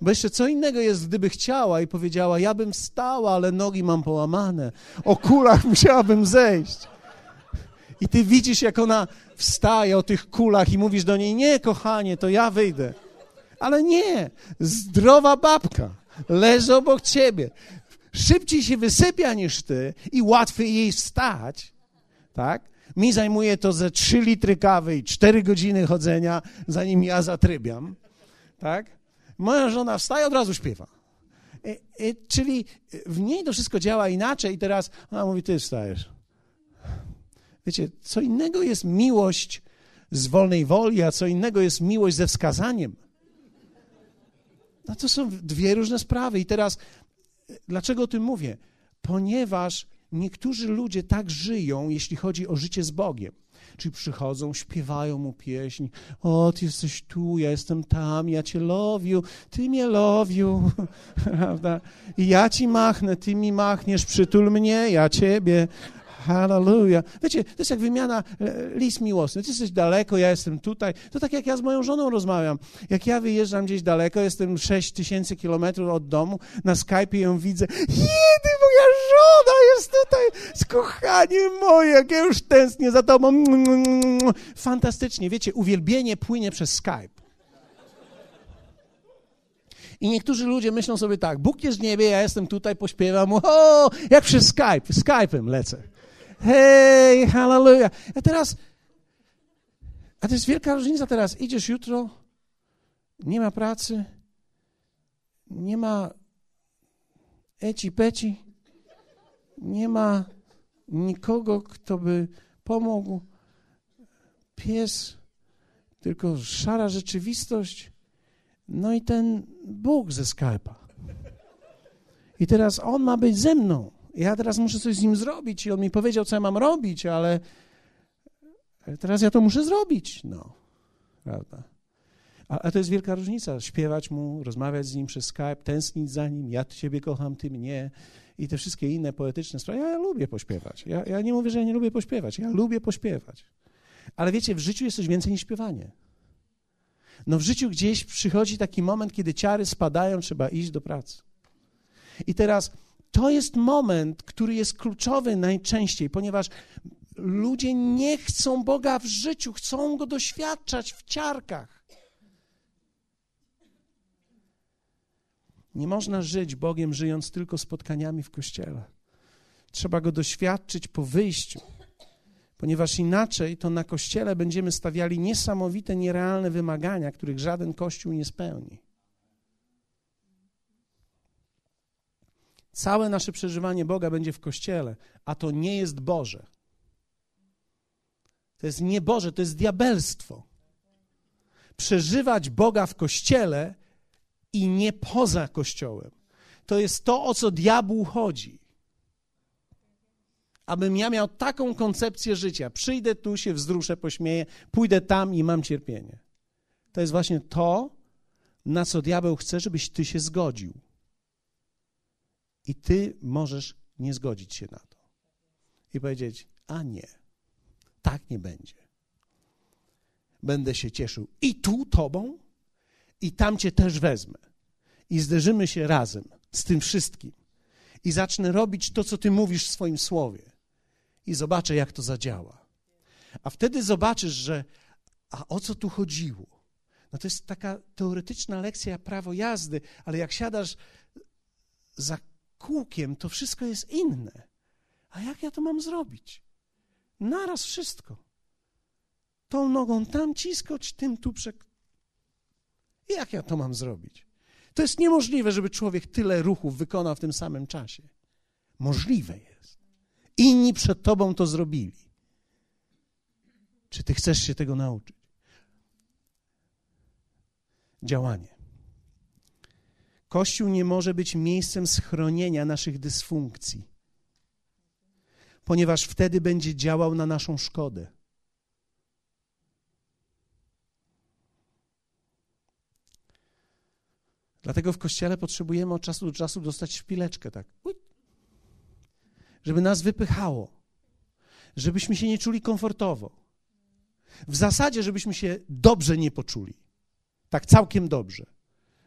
Bo jeszcze co innego jest, gdyby chciała i powiedziała: Ja bym stała, ale nogi mam połamane, o kulach musiałabym zejść. I ty widzisz, jak ona wstaje o tych kulach i mówisz do niej: Nie, kochanie, to ja wyjdę. Ale nie, zdrowa babka leży obok ciebie. Szybciej się wysypia niż ty i łatwiej jej wstać, tak? Mi zajmuje to ze 3 litry kawy i 4 godziny chodzenia, zanim ja zatrybiam, tak? Moja żona wstaje, od razu śpiewa. I, e, i, e, czyli w niej to wszystko działa inaczej i teraz ona mówi, ty wstajesz. Wiecie, co innego jest miłość z wolnej woli, a co innego jest miłość ze wskazaniem. No to są dwie różne sprawy. I teraz, dlaczego o tym mówię? Ponieważ niektórzy ludzie tak żyją, jeśli chodzi o życie z Bogiem. Czyli przychodzą, śpiewają mu pieśń. O, ty jesteś tu, ja jestem tam, ja cię lowiu, ty mnie lowiu. Prawda? I ja ci machnę, ty mi machniesz, przytul mnie, ja ciebie. Hallelujah. Wiecie, to jest jak wymiana e, list miłosny. Ty jesteś daleko, ja jestem tutaj. To tak jak ja z moją żoną rozmawiam. Jak ja wyjeżdżam gdzieś daleko, jestem 6 tysięcy kilometrów od domu, na Skype ją widzę. Jedy, moja żona jest tutaj z kochaniem moje, jak ja już tęsknię za tobą. Fantastycznie. Wiecie, uwielbienie płynie przez Skype. I niektórzy ludzie myślą sobie tak, Bóg jest w niebie, ja jestem tutaj, pośpiewam, o, jak przez Skype, Skype'em lecę. Hej, hallelujah. A teraz, a to jest wielka różnica teraz, idziesz jutro, nie ma pracy, nie ma eci peci, nie ma nikogo, kto by pomógł. Pies, tylko szara rzeczywistość. No i ten Bóg ze Skype'a. I teraz on ma być ze mną. Ja teraz muszę coś z nim zrobić i on mi powiedział, co ja mam robić, ale teraz ja to muszę zrobić. No, prawda? A, a, to jest wielka różnica. Śpiewać mu, rozmawiać z nim przez Skype, tęsknić za nim, ja ciebie kocham, ty mnie i te wszystkie inne poetyczne sprawy. Ja, ja lubię pośpiewać. Ja, ja nie mówię, że ja nie lubię pośpiewać. Ja lubię pośpiewać. Ale wiecie, w życiu jest coś więcej niż śpiewanie. No w życiu gdzieś przychodzi taki moment, kiedy ciary spadają, trzeba iść do pracy. I teraz to jest moment, który jest kluczowy najczęściej, ponieważ ludzie nie chcą Boga w życiu, chcą go doświadczać w ciarkach. Nie można żyć Bogiem, żyjąc tylko spotkaniami w kościele. Trzeba go doświadczyć po wyjściu, ponieważ inaczej to na kościele będziemy stawiali niesamowite, nierealne wymagania, których żaden kościół nie spełni. Całe nasze przeżywanie Boga będzie w kościele, a to nie jest Boże. To jest nie Boże, to jest diabelstwo. Przeżywać Boga w kościele i nie poza kościołem. To jest to, o co diabłu chodzi. Abym ja miał taką koncepcję życia. Przyjdę tu, się wzruszę, pośmieję, pójdę tam i mam cierpienie. To jest właśnie to, na co diabeł chce, żebyś ty się zgodził. I ty możesz nie zgodzić się na to. I powiedzieć, a nie, tak nie będzie. Będę się cieszył i tu tobą, i tam cię też wezmę. I zderzymy się razem z tym wszystkim. I zacznę robić to, co ty mówisz w swoim słowie. I zobaczę, jak to zadziała. A wtedy zobaczysz, że a o co tu chodziło? No to jest taka teoretyczna lekcja prawo jazdy, ale jak siadasz za kółkiem, to wszystko jest inne. A jak ja to mam zrobić? Naraz wszystko. Tą nogą tam ciskać, tym tu przek... Jak ja to mam zrobić? To jest niemożliwe, żeby człowiek tyle ruchów wykonał w tym samym czasie. Możliwe jest. Inni przed tobą to zrobili. Czy ty chcesz się tego nauczyć? Działanie. Kościół nie może być miejscem schronienia naszych dysfunkcji, ponieważ wtedy będzie działał na naszą szkodę. Dlatego w kościele potrzebujemy od czasu do czasu dostać szpileczkę, tak, żeby nas wypychało, żebyśmy się nie czuli komfortowo. W zasadzie, żebyśmy się dobrze nie poczuli, tak całkiem dobrze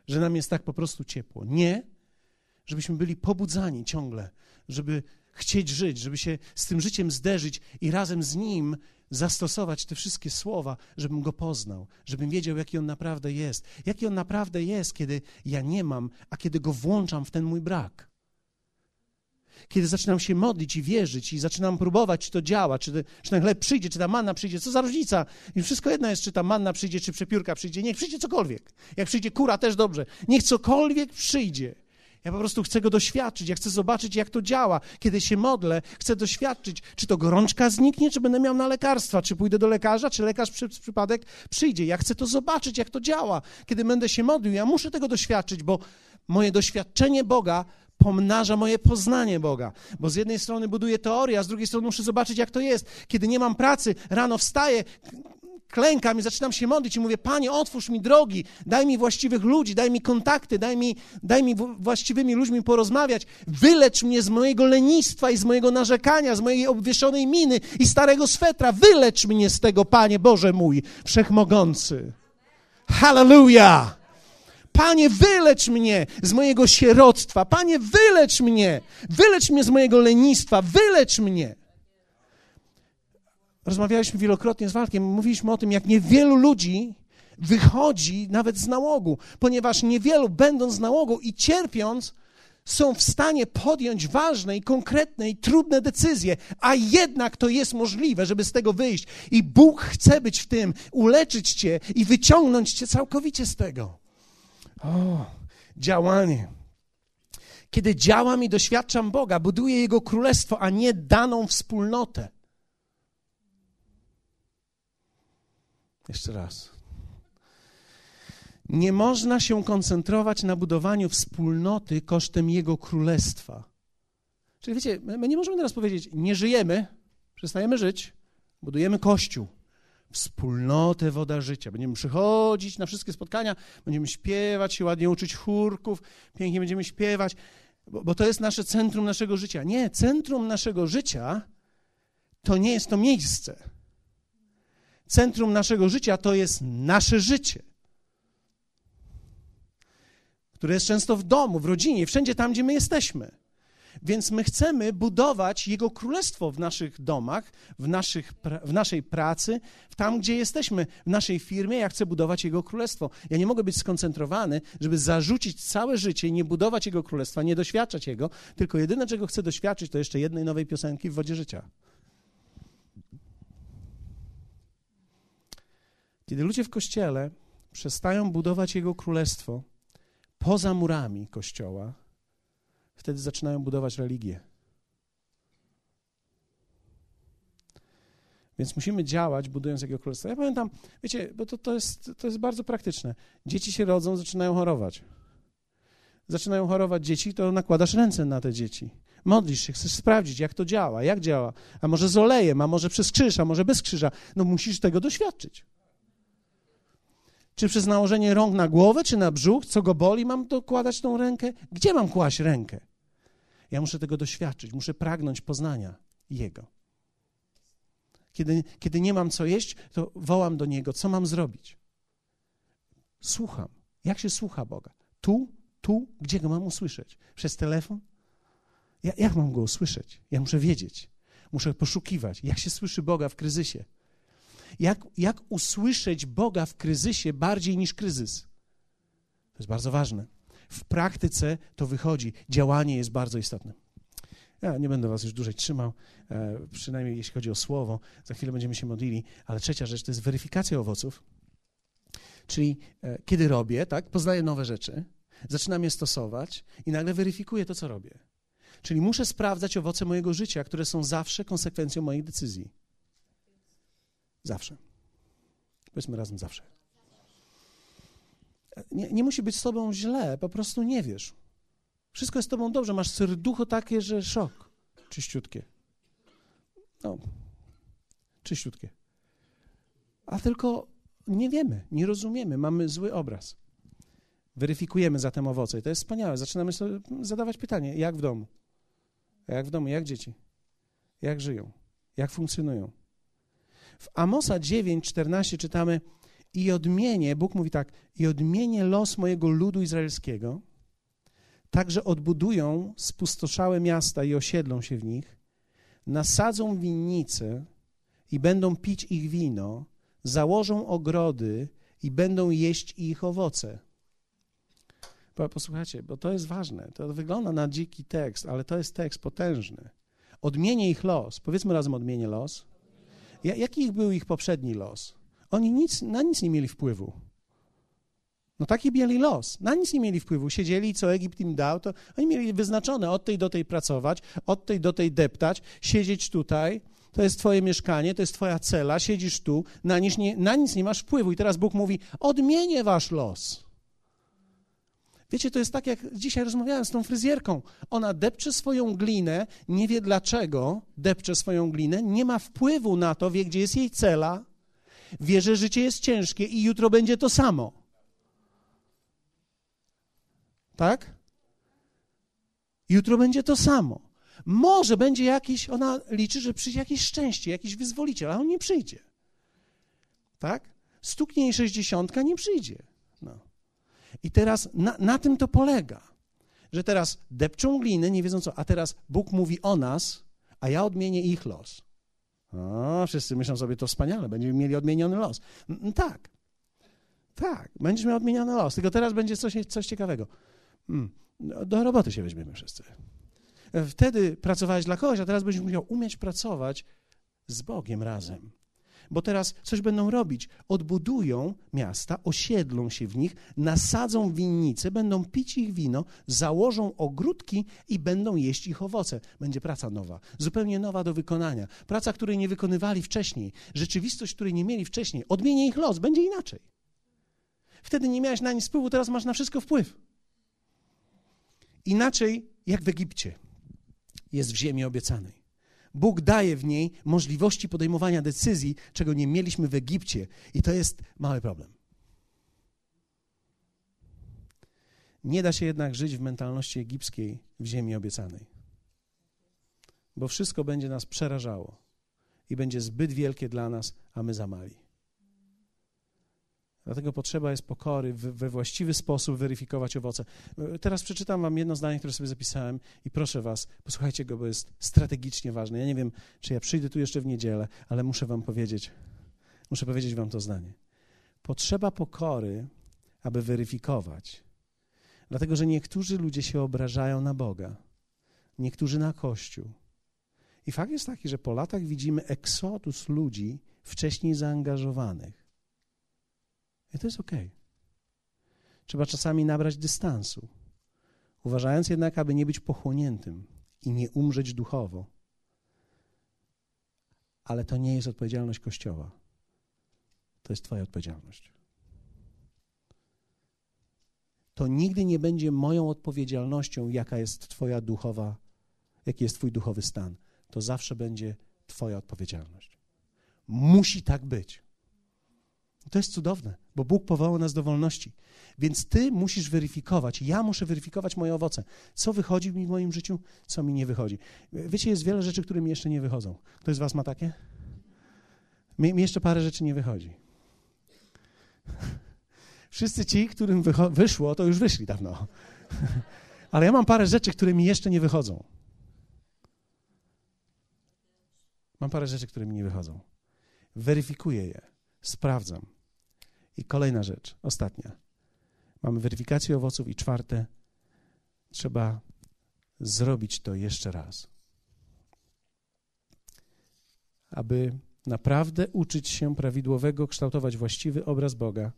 że nam jest tak po prostu ciepło. Nie, żebyśmy byli pobudzani ciągle, żeby chcieć żyć, żeby się z tym życiem zderzyć i razem z nim zastosować te wszystkie słowa, żebym go poznał, żebym wiedział, jaki on naprawdę jest. Jaki on naprawdę jest, kiedy ja nie mam, a kiedy go włączam w ten mój brak. Kiedy zaczynam się modlić i wierzyć i zaczynam próbować, czy to działa, czy, czy ten chleb przyjdzie, czy ta manna przyjdzie, co za różnica. I wszystko jedno jest, czy ta manna przyjdzie, czy przepiórka przyjdzie. Niech przyjdzie cokolwiek. Jak przyjdzie kura, też dobrze. Niech cokolwiek przyjdzie. Ja po prostu chcę go doświadczyć, ja chcę zobaczyć, jak to działa. Kiedy się modlę, chcę doświadczyć, czy to gorączka zniknie, czy będę miał na lekarstwa, czy pójdę do lekarza, czy lekarz przez przypadek przyjdzie. Ja chcę to zobaczyć, jak to działa. Kiedy będę się modlił, ja muszę tego doświadczyć, bo moje doświadczenie Boga pomnaża moje poznanie Boga. Bo z jednej strony buduję teorię, a z drugiej strony muszę zobaczyć, jak to jest. Kiedy nie mam pracy, rano wstaję, klękam i zaczynam się modlić i mówię, Panie, otwórz mi drogi, daj mi właściwych ludzi, daj mi kontakty, daj mi, daj mi właściwymi ludźmi porozmawiać, wylecz mnie z mojego lenistwa i z mojego narzekania, z mojej obwieszonej miny i starego swetra, wylecz mnie z tego, Panie Boże mój, Wszechmogący. Hallelujah! Panie, wylecz mnie z mojego sieroctwa. Panie, wylecz mnie. Wylecz mnie z mojego lenistwa. Wylecz mnie. Rozmawialiśmy wielokrotnie z Walkiem, mówiliśmy o tym, jak niewielu ludzi wychodzi nawet z nałogu, ponieważ niewielu, będąc z nałogu i cierpiąc, są w stanie podjąć ważne i konkretne i trudne decyzje, a jednak to jest możliwe, żeby z tego wyjść. I Bóg chce być w tym, uleczyć cię i wyciągnąć cię całkowicie z tego. O, działanie. Kiedy działam i doświadczam Boga, buduję Jego królestwo, a nie daną wspólnotę. Jeszcze raz. Nie można się koncentrować na budowaniu wspólnoty kosztem Jego królestwa. Czyli wiecie, my nie możemy teraz powiedzieć, nie żyjemy, przestajemy żyć, budujemy kościół, wspólnotę woda życia. Będziemy przychodzić na wszystkie spotkania, będziemy śpiewać się, ładnie uczyć chórków, pięknie będziemy śpiewać, bo, bo to jest nasze centrum naszego życia. Nie, centrum naszego życia to nie jest to miejsce. Centrum naszego życia to jest nasze życie które jest często w domu, w rodzinie, wszędzie tam, gdzie my jesteśmy. Więc my chcemy budować Jego królestwo w naszych domach, w, naszych, w naszej pracy, w tam, gdzie jesteśmy, w naszej firmie. Ja chcę budować Jego królestwo. Ja nie mogę być skoncentrowany, żeby zarzucić całe życie i nie budować Jego królestwa, nie doświadczać Jego, tylko jedyne, czego chcę doświadczyć, to jeszcze jednej nowej piosenki w wodzie życia. Kiedy ludzie w kościele przestają budować Jego królestwo, poza murami kościoła, wtedy zaczynają budować religię. Więc musimy działać, budując Jego Królestwo. Ja pamiętam, wiecie, bo to, to, jest, to jest bardzo praktyczne. Dzieci się rodzą, zaczynają chorować. Zaczynają chorować dzieci, to nakładasz ręce na te dzieci. Modlisz się, chcesz sprawdzić, jak to działa, jak działa. A może z olejem, a może przez krzyż, a może bez krzyża. No musisz tego doświadczyć. Czy przez nałożenie rąk na głowę, czy na brzuch, co go boli, mam dokładać tą rękę? Gdzie mam kłaść rękę? Ja muszę tego doświadczyć, muszę pragnąć poznania Jego. Kiedy, kiedy nie mam co jeść, to wołam do Niego, co mam zrobić? Słucham. Jak się słucha Boga? Tu, tu, gdzie go mam usłyszeć? Przez telefon? Ja, jak mam go usłyszeć? Ja muszę wiedzieć. Muszę poszukiwać, jak się słyszy Boga w kryzysie. Jak, jak usłyszeć Boga w kryzysie bardziej niż kryzys? To jest bardzo ważne. W praktyce to wychodzi. Działanie jest bardzo istotne. Ja nie będę was już dłużej trzymał, e, przynajmniej jeśli chodzi o słowo. Za chwilę będziemy się modlili. Ale trzecia rzecz to jest weryfikacja owoców. Czyli e, kiedy robię, tak, poznaję nowe rzeczy, zaczynam je stosować i nagle weryfikuję to, co robię. Czyli muszę sprawdzać owoce mojego życia, które są zawsze konsekwencją moich decyzji. Zawsze. Powiedzmy razem zawsze. Nie, nie musi być z tobą źle, po prostu nie wiesz. Wszystko jest z tobą dobrze, masz serducho takie, że szok. Czyściutkie. No, czyściutkie. A tylko nie wiemy, nie rozumiemy, mamy zły obraz. Weryfikujemy zatem owoce i to jest wspaniałe. Zaczynamy sobie zadawać pytanie, jak w domu? Jak w domu, jak dzieci? Jak żyją? Jak funkcjonują? W Amosa 9:14 czytamy: I odmienię, Bóg mówi tak, i odmienię los mojego ludu izraelskiego, tak że odbudują spustoszałe miasta i osiedlą się w nich, nasadzą winnice i będą pić ich wino, założą ogrody i będą jeść ich owoce. Posłuchajcie, bo to jest ważne. To wygląda na dziki tekst, ale to jest tekst potężny. Odmienię ich los. Powiedzmy razem odmienię los. Jaki był ich poprzedni los? Oni nic, na nic nie mieli wpływu. No taki mieli los. Na nic nie mieli wpływu. Siedzieli, co Egipt im dał, to oni mieli wyznaczone od tej do tej pracować, od tej do tej deptać, siedzieć tutaj. To jest twoje mieszkanie, to jest twoja cela, siedzisz tu, na nic nie, na nic nie masz wpływu. I teraz Bóg mówi, odmienię wasz los. Wiecie, to jest tak, jak dzisiaj rozmawiałem z tą fryzjerką. Ona depcze swoją glinę, nie wie dlaczego depcze swoją glinę, nie ma wpływu na to, wie, gdzie jest jej cela, wie, że życie jest ciężkie i jutro będzie to samo. Tak? Jutro będzie to samo. Może będzie jakiś, ona liczy, że przyjdzie jakieś szczęście, jakiś wyzwoliciel, ale on nie przyjdzie. Tak? Stuknie jej sześćdziesiątka, nie przyjdzie. No. I teraz na, na tym to polega, że teraz depczą gliny, nie wiedzą co, a teraz Bóg mówi o nas, a ja odmienię ich los. O, wszyscy myślą sobie, to wspaniale, będziemy mieli odmieniony los. tak. Tak, będziesz miał odmieniony los, tylko teraz będzie coś, coś ciekawego. Hmm. Do roboty się weźmiemy wszyscy. Wtedy pracowałeś dla kogoś, a teraz będziesz musiał umieć pracować z Bogiem razem. Bo teraz coś będą robić. Odbudują miasta, osiedlą się w nich, nasadzą winnice, będą pić ich wino, założą ogródki i będą jeść ich owoce. Będzie praca nowa, zupełnie nowa do wykonania. Praca, której nie wykonywali wcześniej. Rzeczywistość, której nie mieli wcześniej. Odmienię ich los, będzie inaczej. Wtedy nie miałeś na nic wpływu, teraz masz na wszystko wpływ. Inaczej jak w Egipcie jest w ziemi obiecanej. Bóg daje w niej możliwości podejmowania decyzji, czego nie mieliśmy w Egipcie, i to jest mały problem. Nie da się jednak żyć w mentalności egipskiej w ziemi obiecanej, bo wszystko będzie nas przerażało i będzie zbyt wielkie dla nas, a my za mali. Dlatego potrzeba jest pokory, we właściwy sposób weryfikować owoce. Teraz przeczytam Wam jedno zdanie, które sobie zapisałem i proszę Was, posłuchajcie go, bo jest strategicznie ważne. Ja nie wiem, czy ja przyjdę tu jeszcze w niedzielę, ale muszę Wam powiedzieć, muszę powiedzieć Wam to zdanie. Potrzeba pokory, aby weryfikować. Dlatego, że niektórzy ludzie się obrażają na Boga, niektórzy na Kościół. I fakt jest taki, że po latach widzimy eksodus ludzi wcześniej zaangażowanych i to jest ok. Trzeba czasami nabrać dystansu, uważając jednak, aby nie być pochłoniętym i nie umrzeć duchowo. Ale to nie jest odpowiedzialność Kościoła. To jest Twoja odpowiedzialność. To nigdy nie będzie moją odpowiedzialnością, jaka jest Twoja duchowa, jaki jest Twój duchowy stan. To zawsze będzie Twoja odpowiedzialność. Musi tak być. To jest cudowne, bo Bóg powołał nas do wolności. Więc ty musisz weryfikować, ja muszę weryfikować moje owoce. Co wychodzi mi w moim życiu, co mi nie wychodzi. Wiecie, jest wiele rzeczy, które mi jeszcze nie wychodzą. Ktoś z was ma takie? Mi, mi jeszcze parę rzeczy nie wychodzi. Wszyscy ci, którym wyszło, to już wyszli dawno. Ale ja mam parę rzeczy, które mi jeszcze nie wychodzą. Mam parę rzeczy, które mi nie wychodzą. Weryfikuję je, sprawdzam. I kolejna rzecz, ostatnia. Mamy weryfikację owoców i czwarte, trzeba zrobić to jeszcze raz. Aby naprawdę uczyć się prawidłowego kształtować właściwy obraz Boga,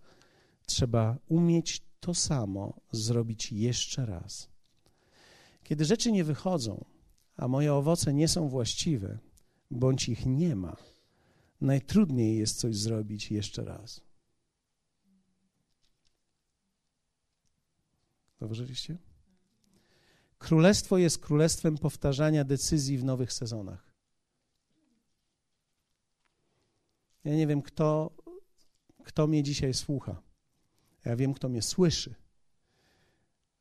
trzeba umieć to samo zrobić jeszcze raz. Kiedy rzeczy nie wychodzą, a moje owoce nie są właściwe, bądź ich nie ma, najtrudniej jest coś zrobić jeszcze raz. Zauważyliście? Królestwo jest królestwem powtarzania decyzji w nowych sezonach. Ja nie wiem, kto, kto mnie dzisiaj słucha. Ja wiem, kto mnie słyszy.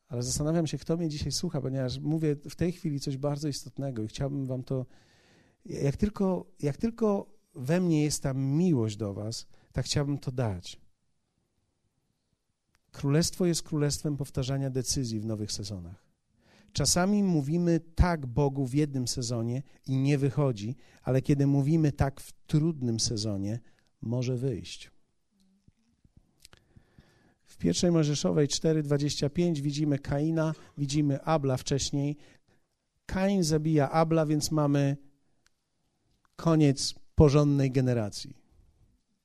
Ale zastanawiam się, kto mnie dzisiaj słucha, ponieważ mówię w tej chwili coś bardzo istotnego i chciałbym wam to. Jak tylko, jak tylko we mnie jest ta miłość do was, tak chciałbym to dać. Królestwo jest królestwem powtarzania decyzji w nowych sezonach. Czasami mówimy tak Bogu w jednym sezonie i nie wychodzi, ale kiedy mówimy tak w trudnym sezonie, może wyjść. W pierwszej Mojżeszowej 4:25 widzimy Kaina, widzimy Abla wcześniej. Kain zabija Abla, więc mamy koniec porządnej generacji.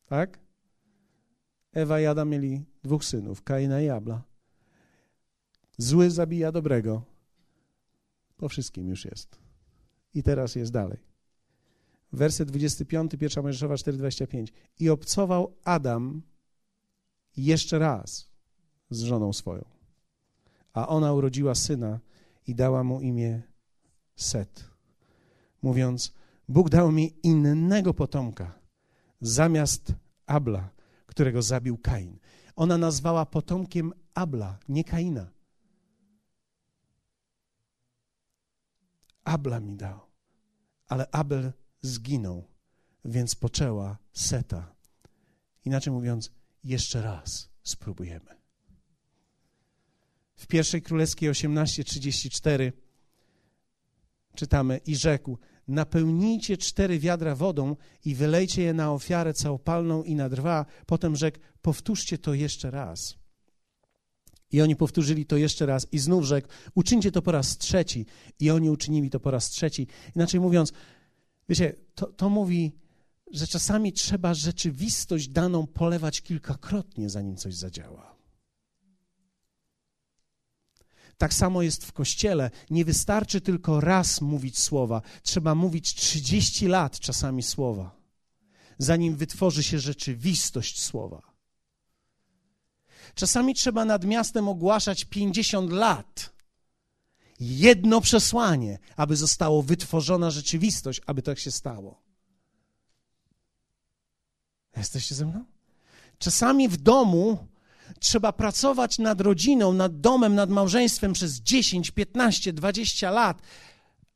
Tak? Ewa i Adam mieli dwóch synów, Kaina i Abla. Zły zabija dobrego. Po wszystkim już jest. I teraz jest dalej. Werset 25, pierwsza Mojżeszowa 4,25. I obcował Adam jeszcze raz z żoną swoją. A ona urodziła syna i dała mu imię Set, mówiąc, Bóg dał mi innego potomka zamiast Abla, którego zabił Kain. Ona nazwała potomkiem Abla, nie Kaina. Abla mi dał, ale Abel zginął, więc poczęła Seta. Inaczej mówiąc, jeszcze raz spróbujemy. W pierwszej królewskiej 18:34 czytamy i rzekł: napełnijcie cztery wiadra wodą i wylejcie je na ofiarę całopalną i na drwa. Potem rzekł, powtórzcie to jeszcze raz. I oni powtórzyli to jeszcze raz i znów rzekł, uczyńcie to po raz trzeci. I oni uczynili to po raz trzeci. Inaczej mówiąc, wiecie, to, to mówi, że czasami trzeba rzeczywistość daną polewać kilkakrotnie, zanim coś zadziała. Tak samo jest w kościele. Nie wystarczy tylko raz mówić słowa, trzeba mówić 30 lat czasami słowa, zanim wytworzy się rzeczywistość słowa. Czasami trzeba nad miastem ogłaszać 50 lat. Jedno przesłanie, aby zostało wytworzona rzeczywistość, aby tak się stało. Jesteście ze mną? Czasami w domu trzeba pracować nad rodziną, nad domem, nad małżeństwem przez 10, 15, 20 lat,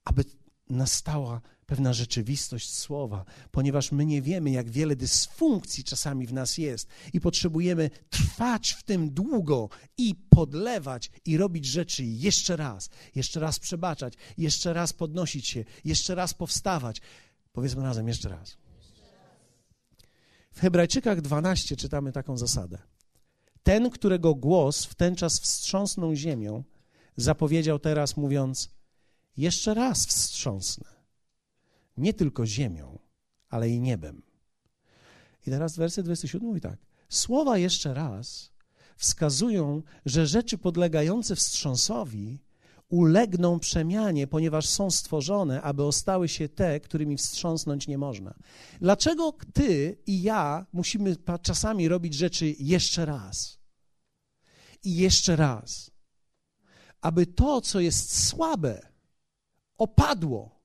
aby nastała pewna rzeczywistość słowa, ponieważ my nie wiemy, jak wiele dysfunkcji czasami w nas jest i potrzebujemy trwać w tym długo i podlewać i robić rzeczy jeszcze raz, jeszcze raz przebaczać, jeszcze raz podnosić się, jeszcze raz powstawać. Powiedzmy razem jeszcze raz. W Hebrajczykach 12 czytamy taką zasadę. Ten, którego głos w ten czas wstrząsnął ziemią, zapowiedział teraz, mówiąc: Jeszcze raz wstrząsnę. Nie tylko ziemią, ale i niebem. I teraz werset 27 mówi tak: Słowa jeszcze raz wskazują, że rzeczy podlegające wstrząsowi ulegną przemianie, ponieważ są stworzone, aby ostały się te, którymi wstrząsnąć nie można. Dlaczego ty i ja musimy czasami robić rzeczy jeszcze raz? I jeszcze raz. Aby to, co jest słabe, opadło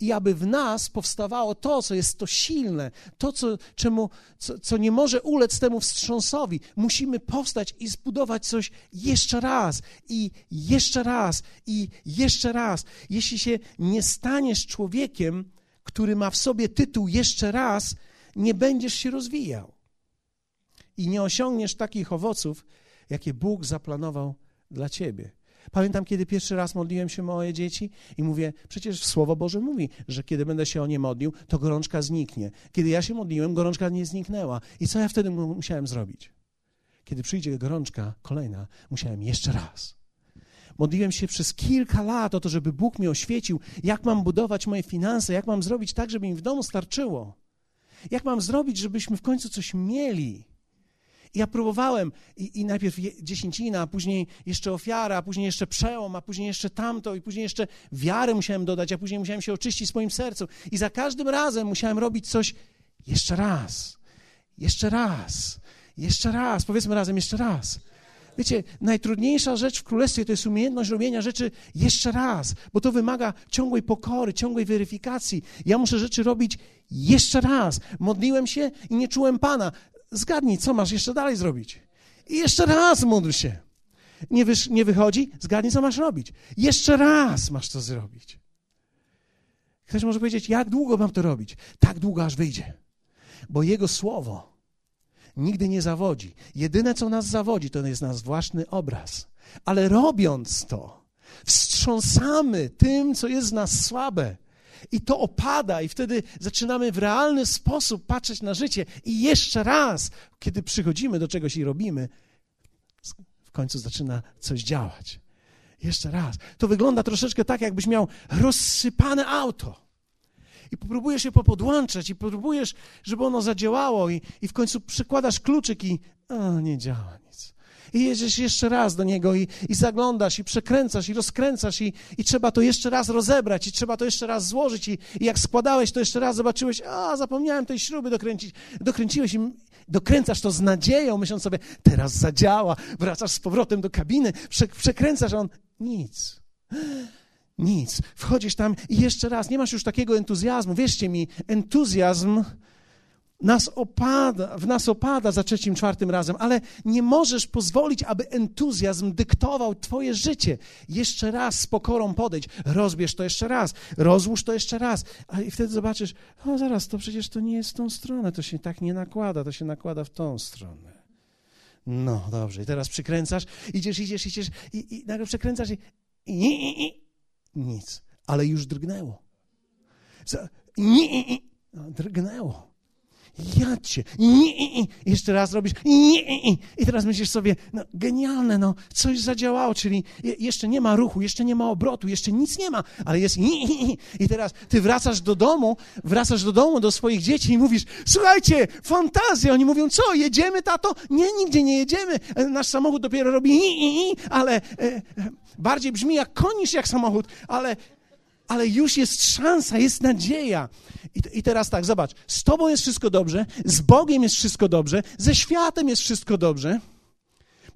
i aby w nas powstawało to, co jest to silne, to, co, czemu, co, co nie może ulec temu wstrząsowi. Musimy powstać i zbudować coś jeszcze raz, i jeszcze raz, i jeszcze raz. Jeśli się nie staniesz człowiekiem, który ma w sobie tytuł jeszcze raz, nie będziesz się rozwijał i nie osiągniesz takich owoców, jakie Bóg zaplanował dla ciebie. Pamiętam, kiedy pierwszy raz modliłem się o moje dzieci i mówię, przecież Słowo Boże mówi, że kiedy będę się o nie modlił, to gorączka zniknie. Kiedy ja się modliłem, gorączka nie zniknęła. I co ja wtedy musiałem zrobić? Kiedy przyjdzie gorączka kolejna, musiałem jeszcze raz. Modliłem się przez kilka lat o to, żeby Bóg mi oświecił, jak mam budować moje finanse, jak mam zrobić tak, żeby mi w domu starczyło. Jak mam zrobić, żebyśmy w końcu coś mieli. Ja próbowałem i, i najpierw dziesięcina, a później jeszcze ofiara, a później jeszcze przełom, a później jeszcze tamto i później jeszcze wiarę musiałem dodać, a później musiałem się oczyścić w swoim sercu. I za każdym razem musiałem robić coś jeszcze raz, jeszcze raz, jeszcze raz. Powiedzmy razem jeszcze raz. Wiecie, najtrudniejsza rzecz w królestwie to jest umiejętność robienia rzeczy jeszcze raz, bo to wymaga ciągłej pokory, ciągłej weryfikacji. Ja muszę rzeczy robić jeszcze raz. Modliłem się i nie czułem Pana zgadnij, co masz jeszcze dalej zrobić. I jeszcze raz módl się. Nie, wysz, nie wychodzi? Zgadnij, co masz robić. Jeszcze raz masz to zrobić. Ktoś może powiedzieć, jak długo mam to robić? Tak długo, aż wyjdzie. Bo Jego słowo nigdy nie zawodzi. Jedyne, co nas zawodzi, to jest nasz własny obraz. Ale robiąc to, wstrząsamy tym, co jest z nas słabe i to opada, i wtedy zaczynamy w realny sposób patrzeć na życie. I jeszcze raz, kiedy przychodzimy do czegoś i robimy, w końcu zaczyna coś działać. Jeszcze raz. To wygląda troszeczkę tak, jakbyś miał rozsypane auto. I próbujesz je popodłączać, i próbujesz, żeby ono zadziałało, i, i w końcu przykładasz kluczyk i nie działa i jedziesz jeszcze raz do niego i, i zaglądasz i przekręcasz i rozkręcasz i, i trzeba to jeszcze raz rozebrać i trzeba to jeszcze raz złożyć i, i jak składałeś to jeszcze raz zobaczyłeś, a zapomniałem tej śruby dokręcić, dokręciłeś i dokręcasz to z nadzieją, myśląc sobie, teraz zadziała, wracasz z powrotem do kabiny, prze, przekręcasz, a on nic. Nic. Wchodzisz tam i jeszcze raz, nie masz już takiego entuzjazmu. Wierzcie mi, entuzjazm nas opada, w nas opada za trzecim, czwartym razem, ale nie możesz pozwolić, aby entuzjazm dyktował Twoje życie. Jeszcze raz z pokorą podejdź, rozbierz to jeszcze raz, rozłóż to jeszcze raz, a i wtedy zobaczysz, o zaraz, to przecież to nie jest w tą stronę, to się tak nie nakłada, to się nakłada w tą stronę. No dobrze, i teraz przykręcasz, idziesz, idziesz, idziesz. I, i nagle przekręcasz i, i, i, i nic, ale już drgnęło. Nie, no, drgnęło. Ja cię. Nie, jeszcze raz robisz. Nie, I teraz myślisz sobie, no genialne, no coś zadziałało, czyli jeszcze nie ma ruchu, jeszcze nie ma obrotu, jeszcze nic nie ma, ale jest i teraz ty wracasz do domu, wracasz do domu do swoich dzieci i mówisz, słuchajcie, fantazja. Oni mówią, co, jedziemy, tato? Nie, nigdzie nie jedziemy. Nasz samochód dopiero robi ale e, e, bardziej brzmi jak koń niż jak samochód, ale ale już jest szansa, jest nadzieja. I, I, teraz tak, zobacz, z Tobą jest wszystko dobrze, z Bogiem jest wszystko dobrze, ze światem jest wszystko dobrze.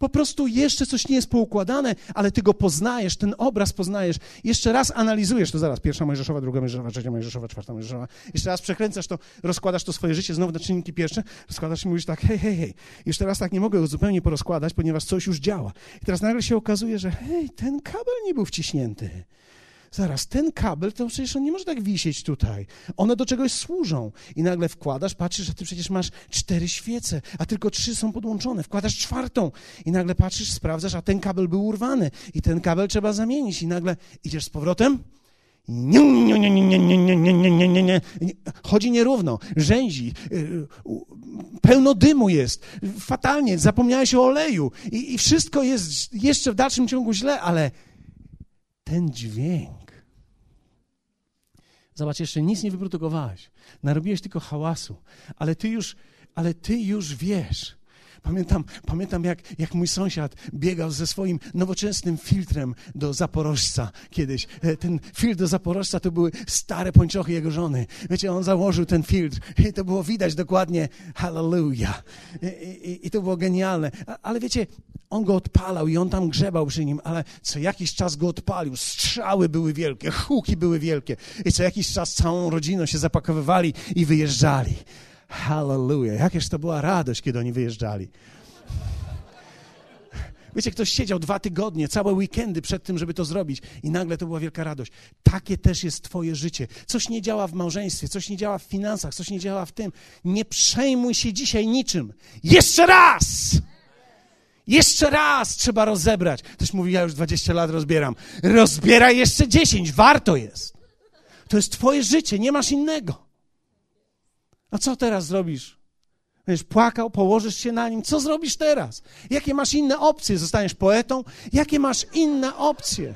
Po prostu jeszcze coś nie jest poukładane, ale Ty go poznajesz, ten obraz poznajesz. Jeszcze raz analizujesz to zaraz. Pierwsza Mojżeszowa, druga Mojżeszowa, trzecia Mojżeszowa, czwarta Mojżeszowa. Jeszcze raz przekręcasz to, rozkładasz to swoje życie znowu na czynniki pierwsze, rozkładasz i mówisz tak, hej, hej, hej. Jeszcze raz tak nie mogę go zupełnie porozkładać, ponieważ coś już działa. I teraz nagle się okazuje, że hej, ten kabel nie był wciśnięty zaraz, ten kabel, to przecież on nie może tak wisieć tutaj. One do czegoś służą. I nagle wkładasz, patrzysz, że ty przecież masz cztery świece, a tylko trzy są podłączone. Wkładasz czwartą i nagle patrzysz, sprawdzasz, a ten kabel był urwany i ten kabel trzeba zamienić. I nagle idziesz z powrotem, nie, nie, nie, nie, nie, nie, nie, nie, nie, nie, nie. Chodzi nierówno, rzęzi, pełno dymu jest, fatalnie, zapomniałeś o oleju i, i wszystko jest jeszcze w dalszym ciągu źle, ale ten dźwięk. Zobacz, jeszcze nic nie wyprodukowałeś. Narobiłeś tylko hałasu, ale ty już, ale ty już wiesz, Pamiętam, pamiętam jak, jak mój sąsiad biegał ze swoim nowoczesnym filtrem do Zaporożca kiedyś. E, ten filtr do Zaporożca to były stare pończochy jego żony. Wiecie, on założył ten filtr i to było widać dokładnie hallelujah. I, i, i to było genialne. Ale wiecie, on go odpalał i on tam grzebał przy nim, ale co jakiś czas go odpalił. Strzały były wielkie, huki były wielkie. I co jakiś czas całą rodziną się zapakowywali i wyjeżdżali. Hallelujah. Jakież to była radość, kiedy oni wyjeżdżali. Wiecie, ktoś siedział dwa tygodnie, całe weekendy przed tym, żeby to zrobić, i nagle to była wielka radość. Takie też jest Twoje życie. Coś nie działa w małżeństwie, coś nie działa w finansach, coś nie działa w tym. Nie przejmuj się dzisiaj niczym. Jeszcze raz! Jeszcze raz trzeba rozebrać. Ktoś mówi, ja już 20 lat rozbieram. Rozbieraj jeszcze 10, warto jest. To jest Twoje życie, nie masz innego. A co teraz zrobisz? Będziesz płakał, położysz się na nim. Co zrobisz teraz? Jakie masz inne opcje? Zostaniesz poetą? Jakie masz inne opcje?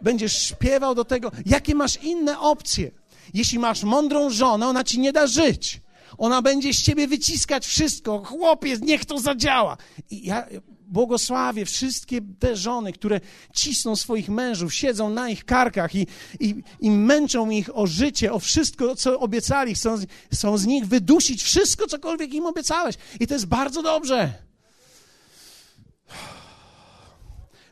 Będziesz śpiewał do tego. Jakie masz inne opcje? Jeśli masz mądrą żonę, ona ci nie da żyć. Ona będzie z ciebie wyciskać wszystko. Chłopiec, niech to zadziała. I ja błogosławię wszystkie te żony, które cisną swoich mężów, siedzą na ich karkach i, i, i męczą ich o życie, o wszystko, co obiecali. Chcą, chcą z nich wydusić wszystko, cokolwiek im obiecałeś. I to jest bardzo dobrze.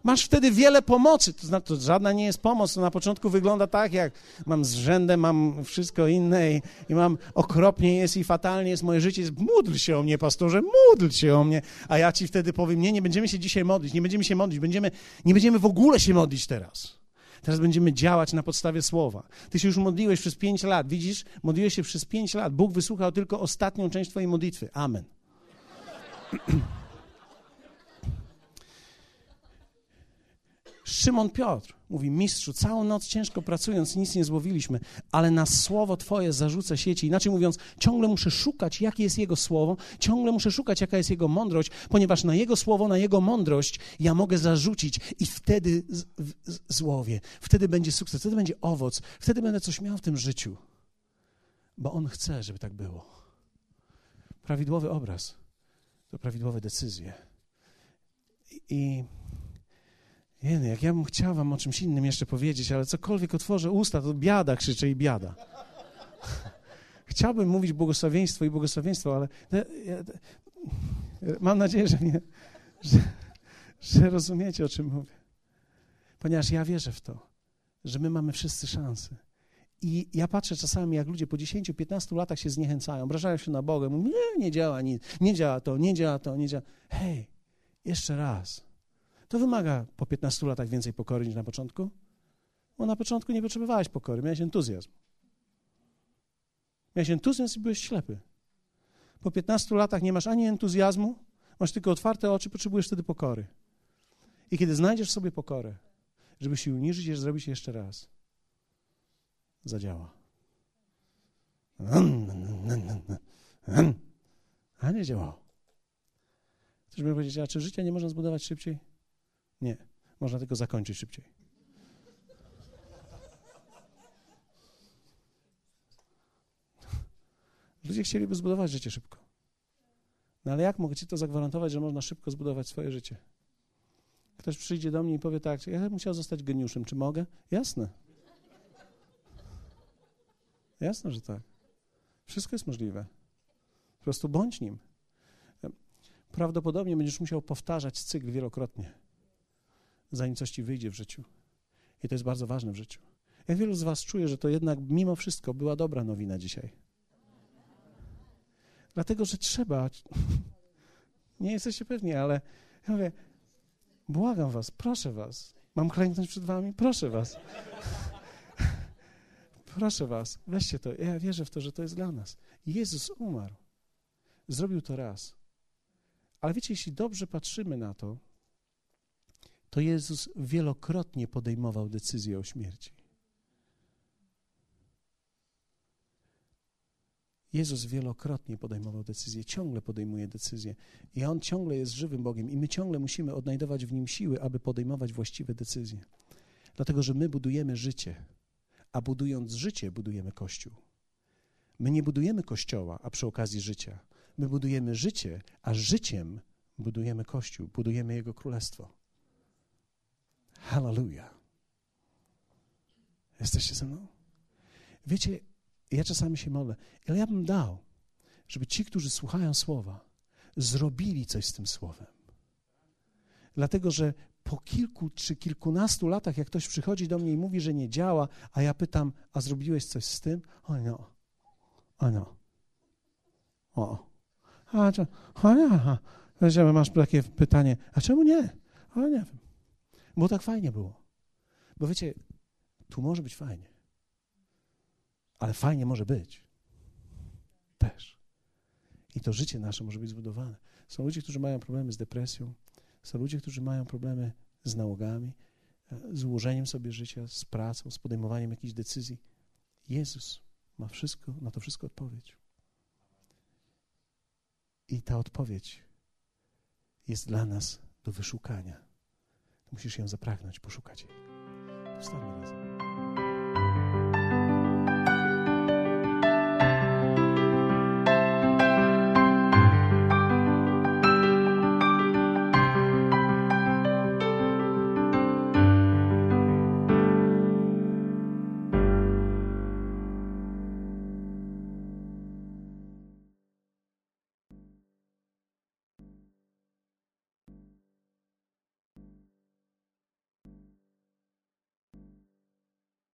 Masz wtedy wiele pomocy. To znaczy, to żadna nie jest pomoc. To na początku wygląda tak, jak mam zrzędę, mam wszystko inne i, i, mam okropnie jest i fatalnie jest moje życie. Módl się o mnie, pastorze, módl się o mnie. A ja ci wtedy powiem, nie, nie będziemy się dzisiaj modlić, nie będziemy się modlić, będziemy, nie będziemy w ogóle się modlić teraz. Teraz będziemy działać na podstawie słowa. Ty się już modliłeś przez pięć lat, widzisz? Modliłeś się przez pięć lat. Bóg wysłuchał tylko ostatnią część twojej modlitwy. Amen. Szymon Piotr mówi, mistrzu, całą noc ciężko pracując, nic nie złowiliśmy, ale na słowo Twoje zarzucę sieci. Inaczej mówiąc, ciągle muszę szukać, jakie jest Jego słowo, ciągle muszę szukać, jaka jest Jego mądrość, ponieważ na Jego słowo, na Jego mądrość ja mogę zarzucić i wtedy z, z, złowię. Wtedy będzie sukces, wtedy będzie owoc, wtedy będę coś miał w tym życiu, bo On chce, żeby tak było. Prawidłowy obraz to prawidłowe decyzje. I Jeny, jak ja bym chciał wam o czymś innym jeszcze powiedzieć, ale cokolwiek otworzę usta, to biada krzyczę i biada. Chciałbym mówić błogosławieństwo i błogosławieństwo, ale ja, mam nadzieję, że, nie, że, że rozumiecie, o czym mówię. Ponieważ ja wierzę w to, że my mamy wszyscy szansę. I ja patrzę czasami, jak ludzie po 10-15 latach się zniechęcają, obrażają się na Boga, mówią, nie, nie działa nic, nie działa to, nie działa to, nie działa. Hej, jeszcze raz to wymaga po 15 latach więcej pokory niż na początku? Bo na początku nie potrzebowałeś pokory, miałeś entuzjazm. Miałeś entuzjazm i byłeś ślepy. Po 15 latach nie masz ani entuzjazmu, masz tylko otwarte oczy, potrzebujesz wtedy pokory. I kiedy znajdziesz sobie pokorę, żeby się uniżyć i zrobić jeszcze raz, zadziała. A nie działało. Ktoś by powiedzieć, a czy życie nie można zbudować szybciej? Nie, można tylko zakończyć szybciej. Ludzie chcieliby zbudować życie szybko. No ale jak mogę ci to zagwarantować, że można szybko zbudować swoje życie? Ktoś przyjdzie do mnie i powie tak, ja chciał zostać geniuszem, czy mogę? Jasne. Jasne, że tak. Wszystko jest możliwe. Po prostu bądź nim. Prawdopodobnie będziesz musiał powtarzać cykl wielokrotnie, zanim coś ci wyjdzie w życiu. I to jest bardzo ważne w życiu. Jak wielu z Was czuje, że to jednak mimo wszystko była dobra nowina dzisiaj? Dlatego, że trzeba. Nie jesteście pewni, ale ja mówię, błagam Was, proszę Was. Mam klęknąć przed Wami? Proszę Was. Proszę Was, weźcie to. Ja wierzę w to, że to jest dla nas. Jezus umarł. Zrobił to raz. Ale wiecie, jeśli dobrze patrzymy na to, to Jezus wielokrotnie podejmował decyzję o śmierci. Jezus wielokrotnie podejmował decyzje, ciągle podejmuje decyzje i On ciągle jest żywym Bogiem i my ciągle musimy odnajdować w Nim siły, aby podejmować właściwe decyzje. Dlatego, że my budujemy życie, a budując życie, budujemy Kościół. My nie budujemy Kościoła, a przy okazji życia. My budujemy życie, a życiem budujemy Kościół, budujemy Jego Królestwo. Hallelujah. Jesteście ze mną? Wiecie, ja czasami się modlę, ale ja bym dał, żeby ci, którzy słuchają słowa, zrobili coś z tym słowem. Dlatego, że po kilku czy kilkunastu latach, jak ktoś przychodzi do mnie i mówi, że nie działa, a ja pytam, a zrobiłeś coś z tym? O no, o no, o. A, czy, o nie, masz takie pytanie, a czemu nie? O nie wiem, bo tak fajnie było. Bo wiecie, tu może być fajnie ale fajnie może być. Też. I to życie nasze może być zbudowane. Są ludzie, którzy mają problemy z depresją, są ludzie, którzy mają problemy z nałogami, z ułożeniem sobie życia, z pracą, z podejmowaniem jakichś decyzji. Jezus ma wszystko, na to wszystko odpowiedź. I ta odpowiedź jest dla nas do wyszukania. Musisz ją zapragnąć, poszukać jej. Powstańmy razem.